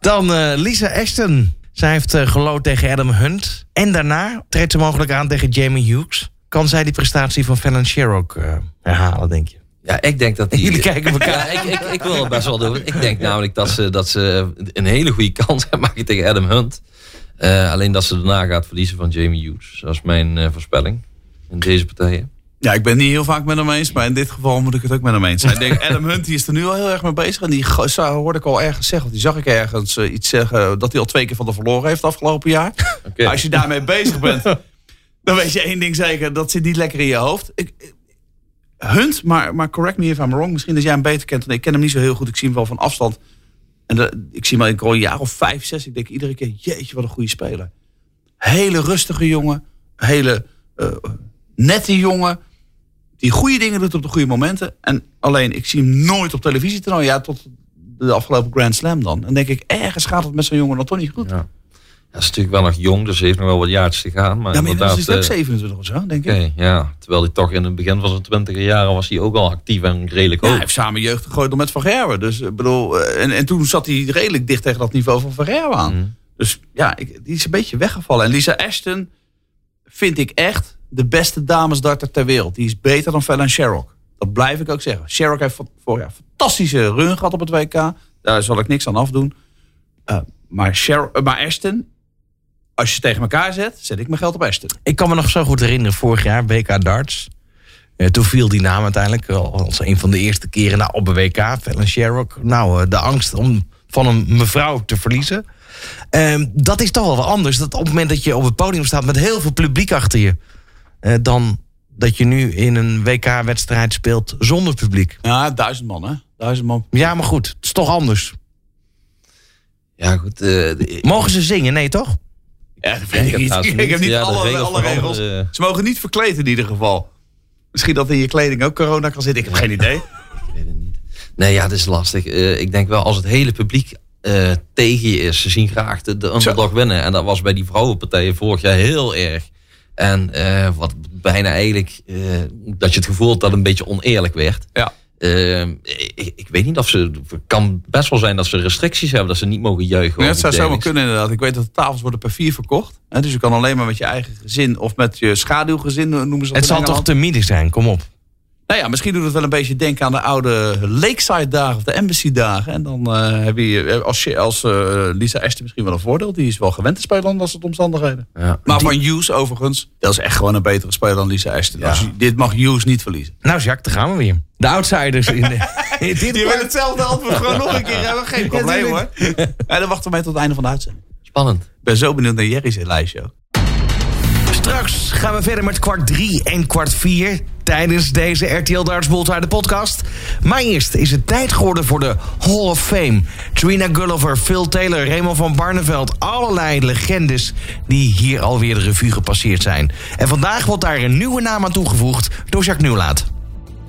Dan eh, Lisa Ashton. Zij heeft eh, gelood tegen Adam Hunt. En daarna treedt ze mogelijk aan tegen Jamie Hughes. Kan zij die prestatie van Fallon Sherrock eh, herhalen, denk je? Ja, ik denk dat die... Jullie kijken elkaar. Ja, ik, ik, ik wil het best wel doen. Ik denk namelijk dat ze, dat ze een hele goede kans maken tegen Adam Hunt. Eh, alleen dat ze daarna gaat verliezen van Jamie Hughes. Dat is mijn eh, voorspelling in deze partijen. Ja, ik ben niet heel vaak met hem eens. Maar in dit geval moet ik het ook met hem eens zijn. Ik denk, Adam Hunt die is er nu al heel erg mee bezig. En die hoorde ik al ergens zeggen. Of die zag ik ergens eh, iets zeggen. Dat hij al twee keer van de verloren heeft afgelopen jaar. Als je daarmee bezig bent. Dan weet je één ding zeker. Dat zit niet lekker in je hoofd. Ik, Hunt, maar, maar correct me if I'm wrong. Misschien dat jij hem beter kent dan ik. Ik ken hem niet zo heel goed. Ik zie hem wel van afstand. En ik zie hem al een jaar of vijf, zes. Ik denk iedere keer, jeetje, wat een goede speler. Hele rustige jongen. Hele eh, nette jongen. Die goede dingen doet op de goede momenten. En alleen, ik zie hem nooit op televisie. Ja, tot de afgelopen Grand Slam dan. En denk ik, ergens gaat het met zo'n jongen dan toch niet goed. Ja, Ja. Hij is natuurlijk wel nog jong, dus hij heeft nog wel wat jaartjes te gaan. Maar, maar inmiddels is het ook eh, 27 of zo, denk ik. Oké, ja. Terwijl hij toch in het begin van zijn twintiger jaren was hij ook al actief en redelijk Ja, hoog. hij heeft samen jeugd gegooid met Van Gerwen. Dus, ik bedoel, eh, en, en toen zat hij redelijk dicht tegen dat niveau van Van Gerwen aan. Mhm. Dus ja, ik, die is een beetje weggevallen. En Lisa Ashton vind ik echt de beste damesdarter ter wereld. Die is beter dan Fallon Sherrock. Dat blijf ik ook zeggen. Sherrock heeft vorig jaar fantastische run gehad op het WK. Daar zal ik niks aan afdoen. Eh, maar, Sher eh, maar Ashton, als je ze tegen elkaar zet, zet ik mijn geld op Ashton. Ik kan me nog zo goed herinneren, vorig jaar, WK darts. Eh, toen viel die naam uiteindelijk al als een van de eerste keren nou, op een WK. Fallon Sherrock. Nou, eh, de angst om van een mevrouw te verliezen. Ehm, dat is toch wel wat anders. Dat op het moment dat je op het podium staat met heel veel publiek achter je... eh, dan dat je nu in een WK-wedstrijd speelt zonder publiek. Ja, duizend man hè. Duizend man. Ja, maar goed, het is toch anders. Ja, goed. eh, de- Mogen ze zingen? Nee, toch? Ja, dat weet ik, heb niet. Ik heb niet Ja, alle, regels alle regels. Ze mogen niet verkleed in ieder geval. Misschien dat in je kleding ook corona kan zitten. Ik heb geen idee. Ik weet het niet. Nee, ja, het is lastig. Eh, ik denk wel als het hele publiek eh, tegen je is. Ze zien graag de, de underdog winnen. En dat was bij die vrouwenpartijen vorig jaar heel erg. En eh, wat bijna eigenlijk, dat je het gevoel had dat het een beetje oneerlijk werd. Ja. Eh, ik, ik weet niet of ze. Het kan best wel zijn dat ze restricties hebben, dat ze niet mogen juichen. Het zou zomaar kunnen inderdaad. Ik weet dat de tafels worden per vier verkocht. Hè, dus je kan alleen maar met je eigen gezin of met je schaduwgezin noemen ze dat Het zal toch te midden zijn, kom op. Nou ja, misschien doet het wel een beetje denken aan de oude Lakeside dagen of de Embassy dagen. En dan eh, heb je eh, als, je- als eh, Lisa Ashton misschien wel een voordeel. Die is wel gewend te spelen onder dat soort omstandigheden. Ja. Maar van Hughes overigens, dat is echt gewoon een betere speler dan Lisa Ashton. Ja. Als je- dit mag Hughes niet verliezen. Nou, Jacques, daar gaan we weer. De outsiders in, de, in dit Je wil hetzelfde antwoord gewoon nog een keer hebben. Geen probleem hoor. Ja, dan wachten we mee tot het einde van de uitzending. Spannend. Ik ben zo benieuwd naar Jerry's lijstje. Straks gaan we verder met kwart 3 en kwart 4 tijdens deze RTL Darts de podcast. Maar eerst is het tijd geworden voor de Hall of Fame. Trina Gulliver, Phil Taylor, Raymond van Barneveld. Allerlei legendes die hier alweer de revue gepasseerd zijn. En vandaag wordt daar een nieuwe naam aan toegevoegd door Jacques Nieuwlaat.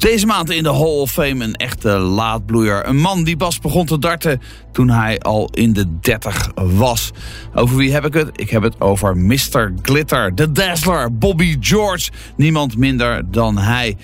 Deze maand in de Hall of Fame een echte laadbloeier. Een man die pas begon te darten toen hij al in de 30 was. Over wie heb ik het? Ik heb het over Mr. Glitter, de Dazzler, Bobby George. Niemand minder dan hij.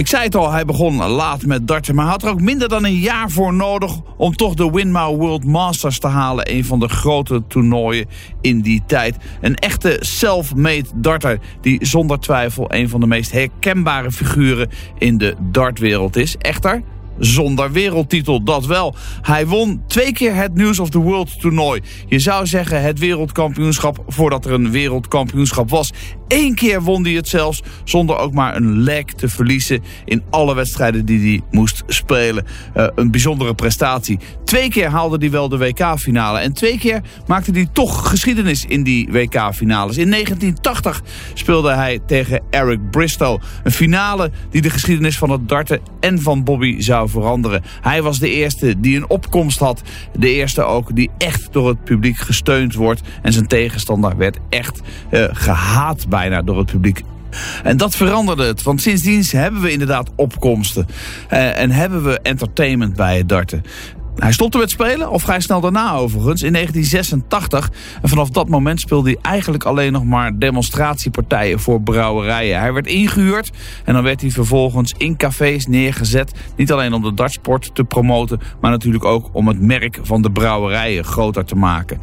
Ik zei het al, hij begon laat met darten, maar had er ook minder dan een jaar voor nodig om toch de Winmau World Masters te halen. Een van de grote toernooien in die tijd. Een echte self-made darter die zonder twijfel een van de meest herkenbare figuren in de dartwereld is. Echter, zonder wereldtitel, dat wel. Hij won twee keer het News of the World toernooi. Je zou zeggen het wereldkampioenschap voordat er een wereldkampioenschap was. Eén keer won hij het zelfs zonder ook maar een leg te verliezen in alle wedstrijden die hij moest spelen. Eh, een bijzondere prestatie. Twee keer haalde hij wel de WK-finale en twee keer maakte hij toch geschiedenis in die WK-finales. In 1980 speelde hij tegen Eric Bristow. Een finale die de geschiedenis van het darten en van Bobby zou veranderen. Hij was de eerste die een opkomst had. De eerste ook die echt door het publiek gesteund wordt. En zijn tegenstander werd echt eh, gehaat bijna door het publiek. En dat veranderde het, want sindsdien hebben we inderdaad opkomsten. Eh, en hebben we entertainment bij het darten. Hij stopte met spelen, of vrij snel daarna overigens, in 1986. En vanaf dat moment speelde hij eigenlijk alleen nog maar demonstratiepartijen voor brouwerijen. Hij werd ingehuurd en dan werd hij vervolgens in cafés neergezet. Niet alleen om de dartsport te promoten, maar natuurlijk ook om het merk van de brouwerijen groter te maken.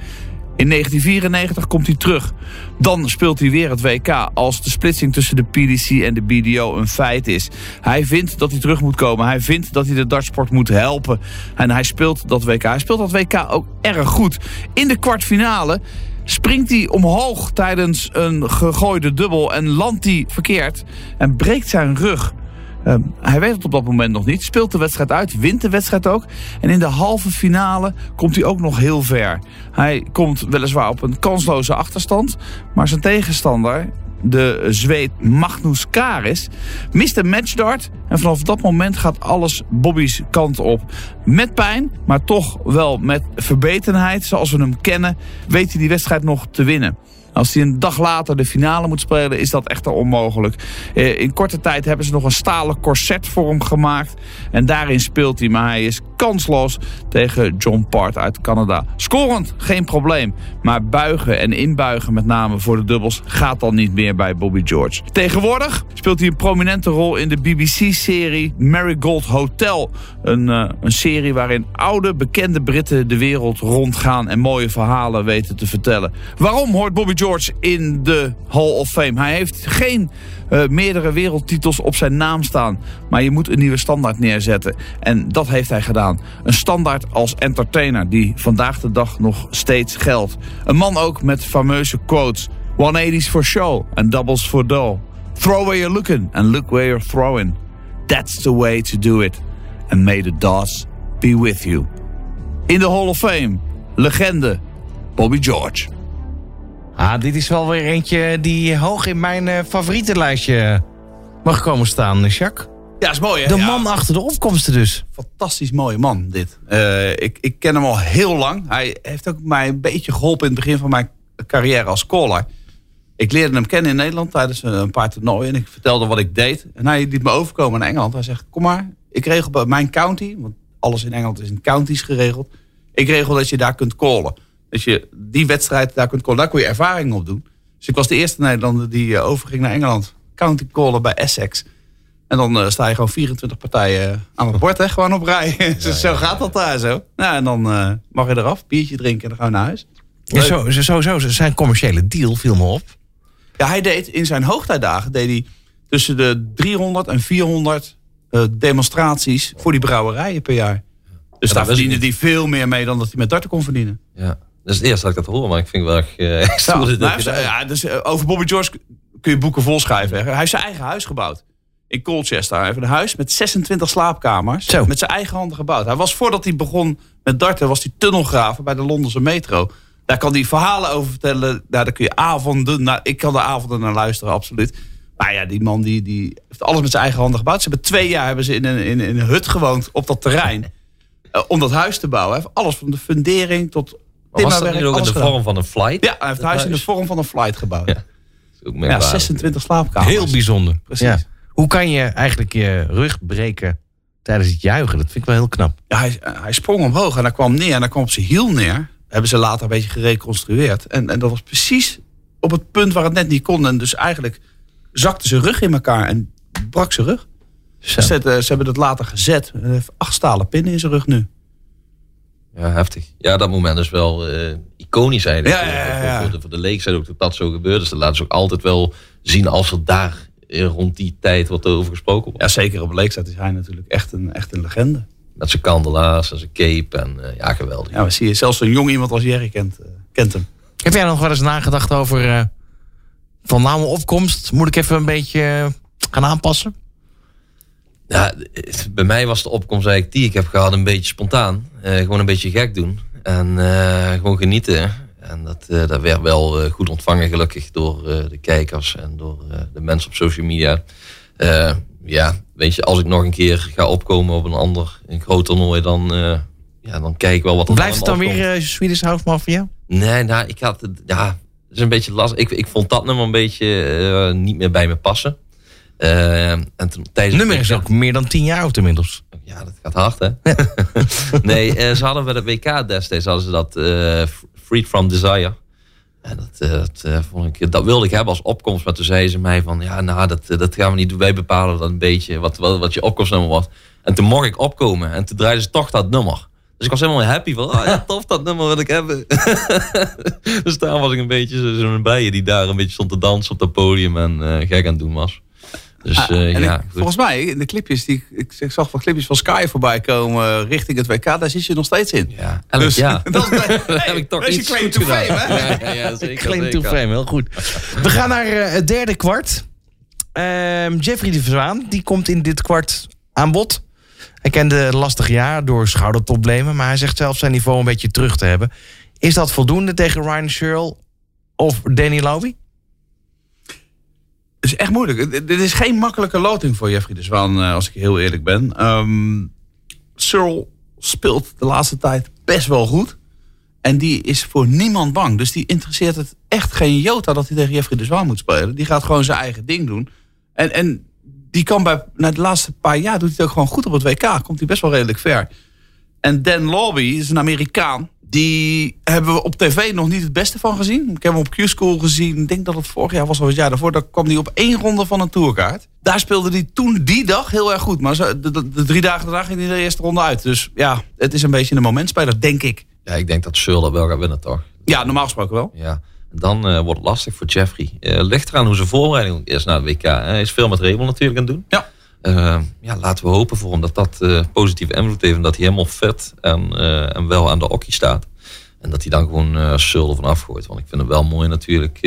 In 1994 komt hij terug. Dan speelt hij weer het WK als de splitsing tussen de PDC en de BDO een feit is. Hij vindt dat hij terug moet komen. Hij vindt dat hij de dartsport moet helpen. En hij speelt dat WK. Hij speelt dat WK ook erg goed. In de kwartfinale springt hij omhoog tijdens een gegooide dubbel en landt hij verkeerd en breekt zijn rug. Ehm, hij weet het op dat moment nog niet. Speelt de wedstrijd uit, wint de wedstrijd ook. En in de halve finale komt hij ook nog heel ver. Hij komt weliswaar op een kansloze achterstand. Maar zijn tegenstander, de Zweed Magnus Karis, mist een matchdart. En vanaf dat moment gaat alles Bobby's kant op. Met pijn, maar toch wel met verbetenheid, zoals we hem kennen, weet hij die wedstrijd nog te winnen. Als hij een dag later de finale moet spelen, is dat echter onmogelijk. Eh, in korte tijd hebben ze nog een stalen corset voor hem gemaakt. En daarin speelt hij, maar hij is kansloos tegen John Part uit Canada. Scorend, geen probleem. Maar buigen en inbuigen, met name voor de dubbels, gaat dan niet meer bij Bobby George. Tegenwoordig speelt hij een prominente rol in de BBC-serie Marigold Hotel. Een, uh, een serie waarin oude, bekende Britten de wereld rondgaan en mooie verhalen weten te vertellen. Waarom hoort Bobby George in de Hall of Fame? Hij heeft geen uh, meerdere wereldtitels op zijn naam staan. Maar je moet een nieuwe standaard neerzetten. En dat heeft hij gedaan. Een standaard als entertainer die vandaag de dag nog steeds geldt. Een man ook met fameuze quotes. 180's for show and doubles for dough. Throw where you're looking and look where you're throwing. That's the way to do it. And may the dots be with you. In de Hall of Fame, legende Bobby George. Ah, dit is wel weer eentje die hoog in mijn uh, favorietenlijstje mag komen staan, Jacques. Ja, is mooi hè? De ja. man achter de opkomsten dus. Fantastisch mooie man, dit. Uh, ik, ik ken hem al heel lang. Hij heeft ook mij een beetje geholpen in het begin van mijn carrière als caller. Ik leerde hem kennen in Nederland tijdens een paar toernooien. En ik vertelde wat ik deed. En hij liet me overkomen naar Engeland. Hij zegt, kom maar, ik regel bij mijn county. Want alles in Engeland is in counties geregeld. Ik regel dat je daar kunt callen. Dat je die wedstrijd daar kunt callen. Daar kun je ervaring op doen. Dus ik was de eerste Nederlander die uh, overging naar Engeland. County callen bij Essex. En dan uh, sta je gewoon 24 partijen aan het bord, hè, gewoon op rij. Ja, zo ja, gaat dat daar zo. Nou, en dan uh, mag je eraf, biertje drinken en dan gaan we naar huis. Ja, zo, zo, zo, zijn commerciële deal viel me op. Ja, hij deed in zijn hoogtijdagen deed hij tussen de 300 en 400 uh, demonstraties voor die brouwerijen per jaar. Dus daar verdiende hij veel meer mee dan dat hij met darten kon verdienen. Ja, dat is het eerste dat ik dat hoor, maar ik vind wel echt... Uh, ja, dit heeft, ja, dus uh, over Bobby George kun je boeken volschrijven. Hij heeft zijn eigen huis gebouwd. In Colchester. Hij heeft een huis met 26 slaapkamers. Zo. Met zijn eigen handen gebouwd. Hij was voordat hij begon met darten, was hij tunnelgraven bij de Londense metro. Daar kan hij verhalen over vertellen. Nou, daar kun je avonden naar. Ik kan de avonden naar luisteren, absoluut. Maar ja, die man die, die heeft alles met zijn eigen handen gebouwd. Ze hebben twee jaar hebben ze in een, in, in een hut gewoond op dat terrein. uh, om dat huis te bouwen. Hij heeft alles van de fundering tot. Was dat ook in de vorm van een flight? Ja, hij heeft het huis in de vorm van een flight gebouwd. Ja, ja 26 slaapkamers. Heel bijzonder. Precies. Ja. Hoe kan je eigenlijk je rug breken tijdens het juichen? Dat vind ik wel heel knap. Ja, hij, hij sprong omhoog en hij kwam neer en hij kwam op zijn hiel neer hebben ze later een beetje gereconstrueerd. En, en dat was precies op het punt waar het net niet kon. En dus eigenlijk zakte zijn rug in elkaar en brak zijn rug. Ze, ze, ze, hebben het later gezet. Hij heeft acht stalen pinnen in zijn rug nu. Ja, heftig. Ja, dat moment is wel uh, iconisch eigenlijk. Ja, ja, ja, ja. Voor, de, voor de leek ook dat dat zo gebeurt. Dus dat laten ze ook altijd wel zien als er daar rond die tijd wat over gesproken wordt. Ja, zeker op leektijd is hij natuurlijk echt een, echt een legende. Met zijn kandelaars en zijn cape. En uh, ja, geweldig. Ja, we zien zelfs een jong iemand als Jerry kent, uh, kent hem. Heb jij nog wel eens nagedacht over uh, van naam opkomst? Moet ik even een beetje gaan aanpassen? Ja, bij mij was de opkomst eigenlijk die ik heb gehad een beetje spontaan. gewoon een beetje gek doen. En gewoon genieten. En dat, dat werd wel goed ontvangen gelukkig door de kijkers en door de mensen op social media ja, weet je, als ik nog een keer ga opkomen op een ander, een groot toernooi, dan, ja, dan kijk ik wel wat er Blijft het dan weer uh, Swedish House Mafia? Nee, nou, ik had het, ja, het is een beetje lastig. Ik, ik vond dat nummer een beetje niet meer bij me passen. En tijdens nummer is ook meer dan tien jaar oud inmiddels. Ja, dat gaat hard, hè? nee, eh, ze hadden bij de WK destijds hadden ze dat eh, Freed from Desire. En dat, dat, vond ik, dat wilde ik hebben als opkomst. Maar toen zei ze mij van, ja, nou, dat, dat gaan we niet doen. Wij bepalen dan een beetje wat, wat, wat je opkomstnummer was. En toen mocht ik opkomen. En toen draaiden ze toch dat nummer. Dus ik was helemaal happy van, oh ja, tof, dat nummer wil ik hebben. dus daar was ik een beetje zo- zo'n bijen die daar een beetje stond te dansen op dat podium en gek aan het doen was. Dus Ah, eh, en ja, ik- volgens mij, in de clipjes, die, ik, ik zag wat clipjes van Sky voorbij komen eh, richting het WK, daar zit je nog steeds in. ja, elk Dus jaar. dat, is- heb ik toch dat is je iets claim goed to gedaan. fame, hè? Ja, ja, zeker, Claim to fame, heel goed. We gaan naar eh, het derde kwart. Ehm, Jeffrey de Zwaan, die komt in dit kwart aan bod. Hij kende een lastig jaar door schouderproblemen... maar hij zegt zelf zijn niveau een beetje terug te hebben. Is dat voldoende tegen Ryan Searle of Danny Lobby? Is echt moeilijk. Dit- is geen makkelijke loting voor Jeffrey de Zwaan, eh, als ik heel eerlijk ben. Ehm Searle speelt de laatste tijd best wel goed. En die is voor niemand bang. Dus die interesseert het echt geen jota dat hij tegen Jeffrey de Zwaan moet spelen. Die gaat gewoon zijn eigen ding doen. En, en die kan bij, na de laatste paar jaar doet hij het ook gewoon goed op het WK. Komt hij best wel redelijk ver. En Dan Lobby is een Amerikaan. Die hebben we op tv nog niet het beste van gezien. Ik heb hem op Q-School gezien. Ik denk dat het vorig jaar was of het jaar daarvoor. Daar kwam hij op één ronde van een tourkaart. Daar speelde hij toen die dag heel erg goed. Maar de, de, de drie dagen daarna ging hij de eerste ronde uit. Dus ja, het is een beetje een momentspeler, denk ik. Ja, ik denk dat dat wel gaat winnen, toch? Ja, normaal gesproken wel. Ja. Dan eh, wordt het lastig voor Jeffrey. Eh ligt eraan hoe zijn voorbereiding is naar het WK. Hij is veel met Rebel natuurlijk aan het doen. Ja. Eh, ja, laten we hopen voor hem dat dat eh, positieve invloed heeft. En dat hij helemaal fit en, eh, en wel aan de okkie staat. En dat hij dan gewoon eh Searle van afgooit. Want ik vind het wel mooi natuurlijk,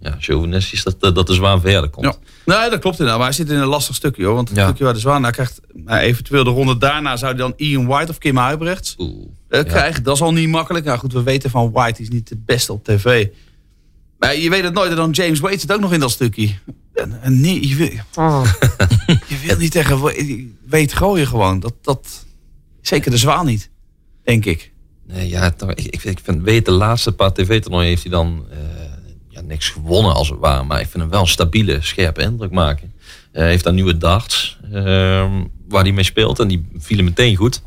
ja, chauvinistisch, dat, dat de zwaan verder komt. Ja. Nee, dat klopt inderdaad. Maar hij zit in een lastig stukje hoor. Want het Ja. stukje waar de Zwaan naar krijgt... nou, eventueel de ronde daarna zou hij dan Ian White of Kim Huibrechts Ja. krijgen. Dat is al niet makkelijk. Nou goed, we weten van White die is niet de beste op tv. Maar je weet het nooit. En dan James Wade zit ook nog in dat stukje. En, en nee, je wil, je wil niet tegen Wade- gooien gewoon. Dat, dat, zeker de Zwaan niet, denk ik. Nee, ja, toch, ik, ik, ik vind, weet de laatste paar tv-toernooien heeft hij dan eh, ja, niks gewonnen als het ware. Maar ik vind hem wel een stabiele, scherpe indruk maken. Eh, Hij heeft daar nieuwe darts ehm, waar hij mee speelt en die vielen meteen goed.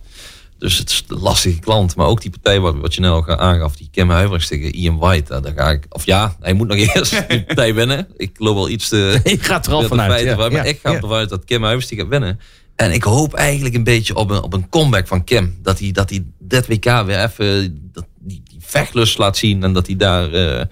Dus het is een lastige klant. Maar ook die partij wat, wat je net al aangaf, die Kim Huiverigs tegen Ian White. Daar, daar ga ik, of ja, hij moet nog eerst die partij winnen. Ik loop wel iets te... Ik ga er al vanuit. ja. maar Ja, ik ga ervan uit dat Kim Huivers die gaat winnen. En ik hoop eigenlijk een beetje op een, op een comeback van Kim. Dat hij, dat hij dit WK weer even dat, die, die vechtlust laat zien. En dat hij daar eh,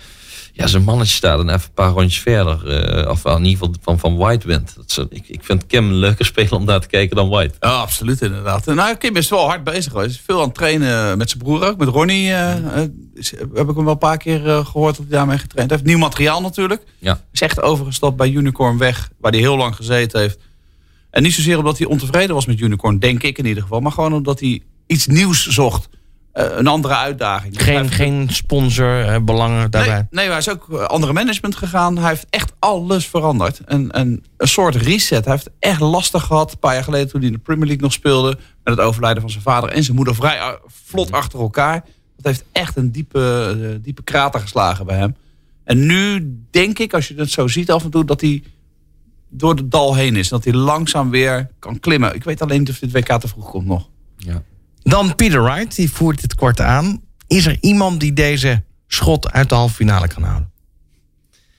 ja, zijn mannetje staat en even een paar rondjes verder. eh, of in ieder geval van, van White wint. Dat is, ik, ik vind Kim een leuker speler om naar te kijken dan White. Ja, absoluut inderdaad. Nou, Kim is wel hard bezig geweest. Hij is veel aan het trainen met zijn broer ook. Met Ronnie eh, eh, is- heb ik hem wel een paar keer eh, gehoord dat hij daarmee getraind heeft. Nieuw materiaal natuurlijk. Ja. is echt overgestapt bij Unicorn weg, waar hij heel lang gezeten heeft. En niet zozeer omdat hij ontevreden was met Unicorn, denk ik in ieder geval. Maar gewoon omdat hij iets nieuws zocht. Eh, een andere uitdaging. Dus Geen, heeft- geen sponsor, eh, belangen daarbij. Nee, nee, hij is ook eh, andere management gegaan. Hij heeft echt alles veranderd. En, en een soort reset. Hij heeft echt lastig gehad. Een paar jaar geleden toen hij in de Premier League nog speelde. Met het overlijden van zijn vader en zijn moeder vrij vlot achter elkaar. Dat heeft echt een diepe, diepe krater geslagen bij hem. En nu denk ik, als je het zo ziet af en toe, dat hij door het dal heen is. Dat hij langzaam weer kan klimmen. Ik weet alleen niet of dit WK te vroeg komt nog. Ja. Dan Peter Wright, die voert dit kort aan. Is er iemand die deze schot uit de halve finale kan houden?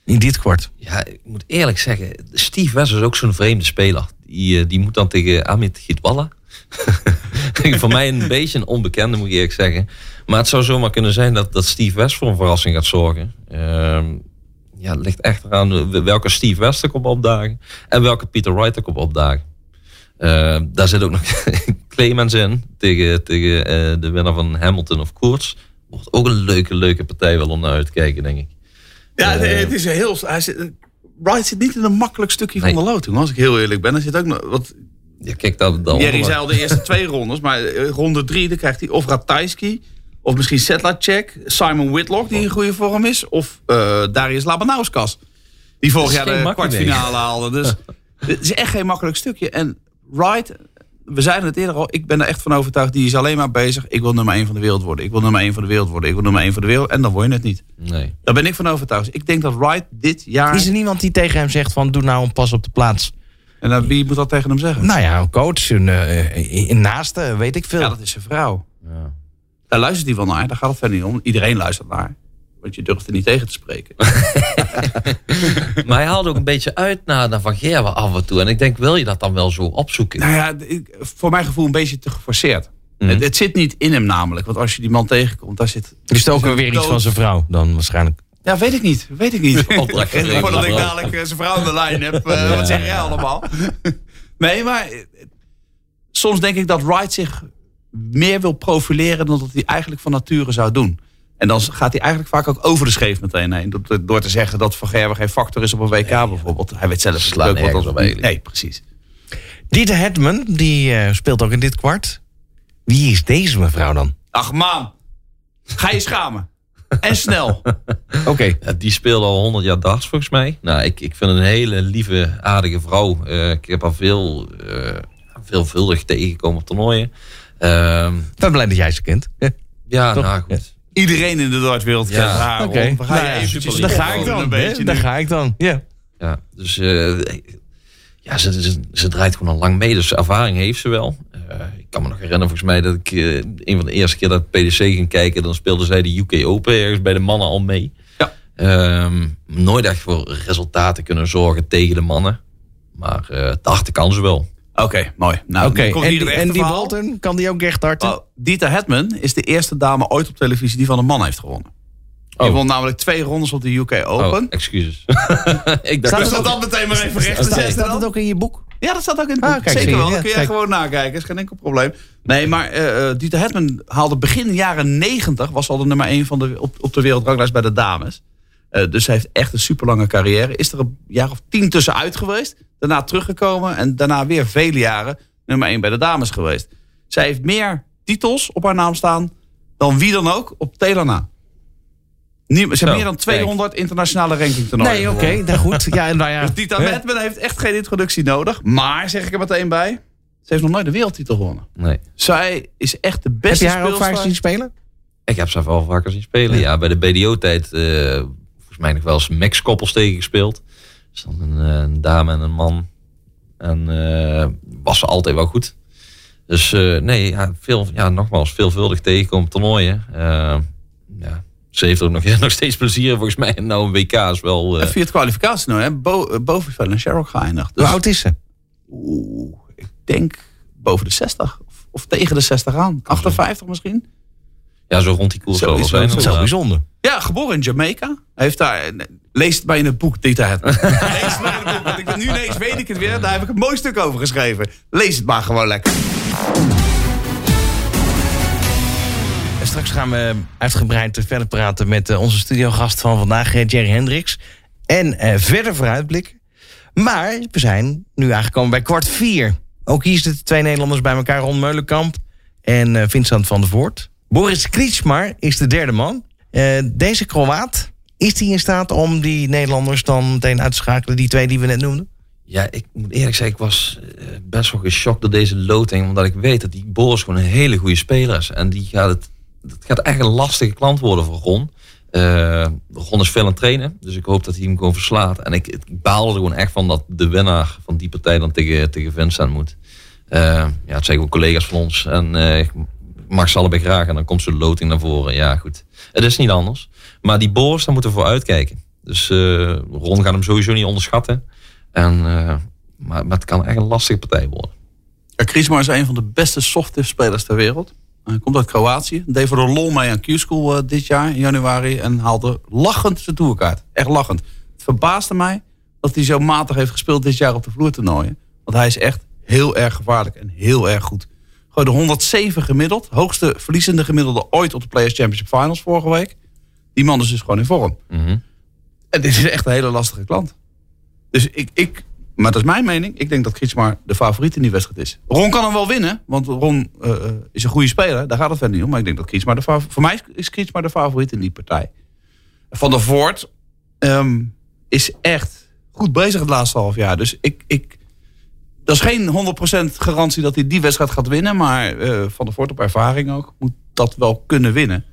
In dit kwart. Ja, ik moet eerlijk zeggen, Steve West is ook zo'n vreemde speler. Die, eh, die moet dan tegen Amit Gitwalla. voor mij een beetje een onbekende, moet ik eerlijk zeggen. Maar het zou zomaar kunnen zijn dat, dat Steve West voor een verrassing gaat zorgen. Ehm, ja, het ligt echt eraan welke Steve West er komt opdagen. En welke Peter Wright er komt opdagen. Ehm, daar zit ook nog Clemens in. Tegen, tegen eh, de winnaar van Hamilton of Koorts. Wordt ook een leuke, leuke partij wel om naar uit te kijken, denk ik. Ja, Eh. het is een heel. Hij zit, Wright zit niet in een makkelijk stukje Nee. van de loting. Als ik heel eerlijk ben, er zit ook nog. Wat, Ja, kijk, dat, dat Jerry zei al de eerste twee rondes, maar eh, ronde drie dan krijgt hij of Ratajski, of misschien Sedlacek, Simon Whitlock die in goede vorm is, of Darius Labanauskas die vorig jaar de kwartfinale haalde. Dus het is echt geen makkelijk stukje. En Wright, we zeiden het eerder al, ik ben er echt van overtuigd, die is alleen maar bezig. Ik wil nummer 1 van de wereld worden. Ik wil nummer 1 van de wereld worden. Ik wil nummer 1 van de wereld. En dan word je het niet. Nee. Daar ben ik van overtuigd. Ik denk dat Wright dit jaar. Is er niemand die tegen hem zegt van doe nou een pas op de plaats? En dan, wie moet dat tegen hem zeggen? Nou ja, een coach, een, eh, een naaste, weet ik veel. Ja, dat is zijn vrouw. Ja. Daar luistert hij wel naar. Daar gaat het verder niet om. Iedereen luistert naar. Want je durft er niet tegen te spreken. Maar hij haalde ook een beetje uit naar, naar Van Gerwen af en toe. En ik denk, wil je dat dan wel zo opzoeken? nou ja, voor mijn gevoel een beetje te geforceerd. Mhm. het, het zit niet in hem namelijk. Want als je die man tegenkomt, daar zit... Is het ook weer iets van zijn vrouw dan waarschijnlijk? Ja, weet ik niet. Weet ik niet. Voordat ik dadelijk eh, zijn vrouw aan de lijn heb. eh, Wat zeg jij allemaal? nee, maar eh, soms denk ik dat Wright zich meer wil profileren dan dat hij eigenlijk van nature zou doen. En dan gaat hij eigenlijk vaak ook over de scheef meteen heen. Door, door te zeggen dat Van Gerwen geen factor is op een WK bijvoorbeeld. Hij weet zelf ook wat dat. Nee, precies. Dieter Hetman, die eh, speelt ook in dit kwart. Wie is deze mevrouw dan? Ach man, ga je schamen. En snel. Oké. Ja, die speelde al 100 jaar darts volgens mij. Nou, ik, ik vind een hele lieve, aardige vrouw. Eh, ik heb haar veel, eh, veelvuldig tegengekomen op toernooien. Ehm, Ik ben blij dat jij ze kent. Ja. Toch? nou goed. Iedereen in de dartswereld kent Ja. haar. Oké. Nou Daar ga ik dan. Een hè? beetje Daar ga ik dan. Ja. Ja, dus eh, ja, ze, ze, ze draait gewoon al lang mee, dus ervaring heeft ze wel. Eh, ik kan me nog herinneren, volgens mij, dat ik eh, een van de eerste keer dat PDC ging kijken, dan speelde zij de UK Open ergens bij de mannen al mee. Ja. Ehm, nooit echt voor resultaten kunnen zorgen tegen de mannen. Maar eh dachten kan ze wel. Oké, mooi. Nou, En, die- en die. Walton, kan die ook echt darten? Oh, Dieter Hetman is de eerste dame ooit op televisie die van een man heeft gewonnen. Die Oh. won namelijk twee rondes op de UK Open. Oh, excuses. ik dacht Staat dat dan meteen maar even recht te zetten staat dan? het ook in je boek? Ja, dat staat ook in het Ah, boek. kijk, Zeker wel. Dat kun jij gewoon nakijken. is geen enkel probleem. Nee, maar eh eh, Dieter Hetman haalde begin jaren 90... was al de nummer 1 van de, op, op de wereldranglijst bij de dames. Eh, dus hij heeft echt een super lange carrière. Is er een jaar of tien tussenuit geweest. Daarna teruggekomen. En daarna weer vele jaren nummer 1 bij de dames geweest. Zij heeft meer titels op haar naam staan... dan wie dan ook op Telana. Ze heeft Zo, meer dan 200 internationale rankingtoernooien Nee, oké, gewonnen. nou goed. Ja, en nou ja. Dus hè? Hetman heeft echt geen introductie nodig. Maar, zeg ik er meteen bij... ze heeft nog nooit de wereldtitel gewonnen. Nee. Zij is echt de Heb beste je haar ook vaak zien spelen? Ik heb ze wel vaker zien spelen. Ja, bij de BDO-tijd eh volgens mij nog wel eens Max-koppels tegen gespeeld. Dus dan een, eh, een dame en een man. En eh, was ze altijd wel goed. Dus eh, nee, ja, veel, ja, nogmaals, veelvuldig tegenkomen toernooien. Ja, ze heeft er ook nog, nog steeds plezier volgens mij. En nou, een WK is wel... En via het kwalificatie nou, hè, Bo, eh, boven Fallon Sherrock geëindigd. Dus, Hoe oud is ze? oeh, ik denk boven de 60. Of, of tegen de 60 aan. 58 misschien. Ja, zo rond die koers wel. Dat is zo inderdaad. bijzonder. Ja, geboren in Jamaica. Hij heeft daar... Lees het bij in het boek, Dieter Hetman. Lees het bij in het boek. Want ik, nu ineens weet ik het weer. Daar heb ik een mooi stuk over geschreven. Lees het maar gewoon lekker. En straks gaan we uitgebreid verder praten met eh, onze studiogast van vandaag, eh, Jerry Hendricks. En eh, verder vooruitblikken. Maar we zijn nu aangekomen bij kwart vier. Ook hier zitten twee Nederlanders bij elkaar, Ron Meulenkamp en eh, Vincent van der Voort. Boris Krietsmar is de derde man. Eh, deze Kroaat, is hij in staat om die Nederlanders dan meteen uit te schakelen, die twee die we net noemden? Ja, ik moet eerlijk zeggen, ik was eh, best wel geschokt door deze loting. Omdat ik weet dat die Boris gewoon een hele goede speler is. En die gaat het, het gaat echt een lastige klant worden voor Ron. Eh, Ron is veel aan het trainen, dus ik hoop dat hij hem gewoon verslaat. En ik, ik baal er gewoon echt van dat de winnaar van die partij dan tegen, tegen Vincent moet. Ja, het zijn gewoon collega's van ons. En mag allebei graag. En dan komt zo'n loting naar voren. Ja, goed. Het is niet anders. Maar die Boris, daar moeten we voor uitkijken. Dus eh, Ron gaat hem sowieso niet onderschatten. En, eh, maar, maar het kan echt een lastige partij worden. Ja, Kriesmar is een van de beste software spelers ter wereld. Hij komt uit Kroatië. Deed voor de lol mee aan Q-School eh, dit jaar in januari. En haalde lachend zijn tourkaart. Echt lachend. Het verbaasde mij dat hij zo matig heeft gespeeld dit jaar op de vloertoernooien. Want hij is echt heel erg gevaarlijk en heel erg goed. Gewoon de 107 gemiddeld. Hoogste verliezende gemiddelde ooit op de Players Championship Finals vorige week. Die man is dus gewoon in vorm. Mhm. En dit is echt een hele lastige klant. Dus ik, ik maar dat is mijn mening. Ik denk dat Kritsmar de favoriet in die wedstrijd is. Ron kan hem wel winnen, want Ron eh, eh, is een goede speler. Daar gaat het verder niet om. Maar ik denk dat Kritsmar de favoriet... Voor mij is Kritsmar de favoriet in die partij. Van der Voort ehm, is echt goed bezig het laatste half jaar. Dus ik... ik dat is geen 100% garantie dat hij die wedstrijd gaat winnen. Maar eh, Van der Voort op ervaring ook moet dat wel kunnen winnen.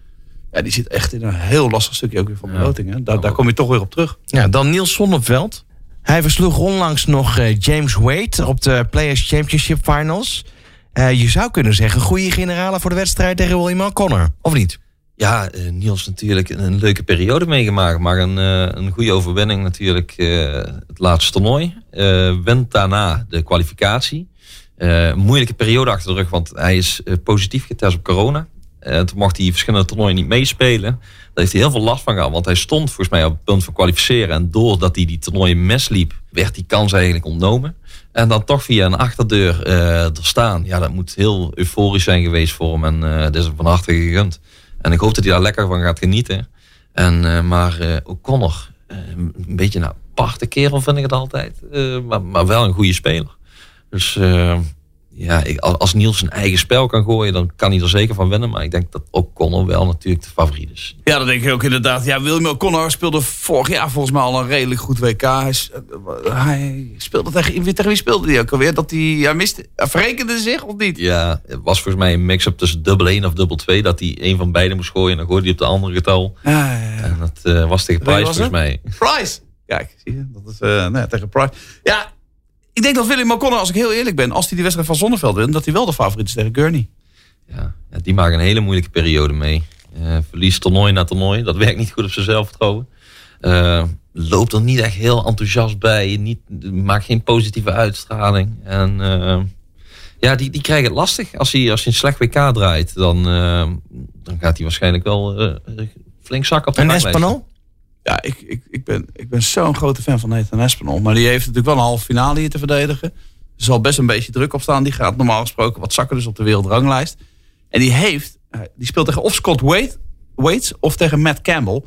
Ja, die zit echt in een heel lastig stukje ook weer van de loting. Hè? Daar, daar kom je toch weer op terug. Ja, dan Niels Zonneveld. Hij versloeg onlangs nog eh, James Wade op de Players Championship Finals. Eh, je zou kunnen zeggen, goede generale voor de wedstrijd tegen William O'Connor, of niet? Ja, eh, Niels natuurlijk een leuke periode meegemaakt. Maar een, eh, een goede overwinning natuurlijk eh, het laatste toernooi. Wint daarna de kwalificatie. Moeilijke periode achter de rug, want hij is positief getest op corona. En toen mocht hij verschillende toernooien niet meespelen. Daar heeft hij heel veel last van gehad, want hij stond volgens mij op het punt van kwalificeren. En doordat hij die toernooien misliep, werd die kans eigenlijk ontnomen. En dan toch via een achterdeur er staan. Ja, dat moet heel euforisch zijn geweest voor hem. En eh dat is hem van harte gegund. En ik hoop dat hij daar lekker van gaat genieten. En, eh, maar eh O'Connor, eh, een beetje een aparte kerel vind ik het altijd. Maar, maar wel een goede speler. Dus ja, ik, als Niels zijn eigen spel kan gooien, dan kan hij er zeker van winnen. Maar ik denk dat O'Connor wel natuurlijk de favoriet is. Ja, dat denk ik ook inderdaad. Ja, William O'Connor speelde vorig jaar volgens mij al een redelijk goed WK. Hij, speelde tegen, tegen wie speelde hij ook alweer? Dat hij, hij miste, hij verrekende zich of niet? Ja, het was volgens mij een mix-up tussen dubbel 1 of dubbel 2. Dat hij een van beide moest gooien en dan gooide hij op de andere getal. Ja, ja, ja. En dat eh, was tegen Price volgens mij. Price. Kijk, zie je, dat is eh, nee, tegen Price. Ja, ik denk dat William O'Connor, als ik heel eerlijk ben, als hij die wedstrijd van Zonneveld wint, dat hij wel de favoriet is tegen Gurney. Ja, ja, die maken een hele moeilijke periode mee. Eh verliest toernooi na toernooi. Dat werkt niet goed op zijn zelfvertrouwen. Eh, loopt er niet echt heel enthousiast bij. Niet, maakt geen positieve uitstraling. En eh, ja, die, die krijgen het lastig. Als hij, als hij een slecht WK draait, dan, eh, dan gaat hij waarschijnlijk wel flink zakken op de En. Ja, ik, ik, ik ben, ik ben zo'n grote fan van Nathan Espinol. Maar die heeft natuurlijk wel een halve finale hier te verdedigen. Er zal best een beetje druk op staan. Die gaat normaal gesproken wat zakken dus op de wereldranglijst. En die heeft, eh, die speelt tegen of Scott Wade, Waits of tegen Matt Campbell.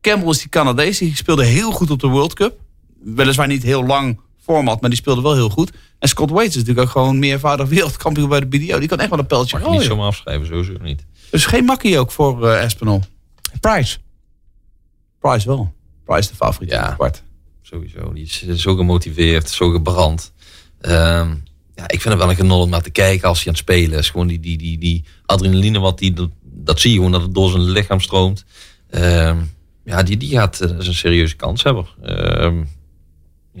Campbell is die Canadees, die speelde heel goed op de World Cup. Weliswaar niet heel lang format, maar die speelde wel heel goed. En Scott Waits is natuurlijk ook gewoon meervoudig wereldkampioen bij de BDO. Die kan echt wel een pijltje Mag je niet gooien. zomaar afschrijven, sowieso niet. Dus geen makkie ook voor eh Espinol. Price. Price wel. Price de favoriet. Ja. Kwart. Sowieso. Die is zo gemotiveerd, zo gebrand. Ehm, ja, ik vind het wel een genot om naar te kijken als hij aan het spelen is. Gewoon die, die, die, die adrenaline, wat die, dat, dat zie je gewoon dat het door zijn lichaam stroomt. Ehm, ja, die, die gaat eh, is een serieuze kans hebben. Ehm,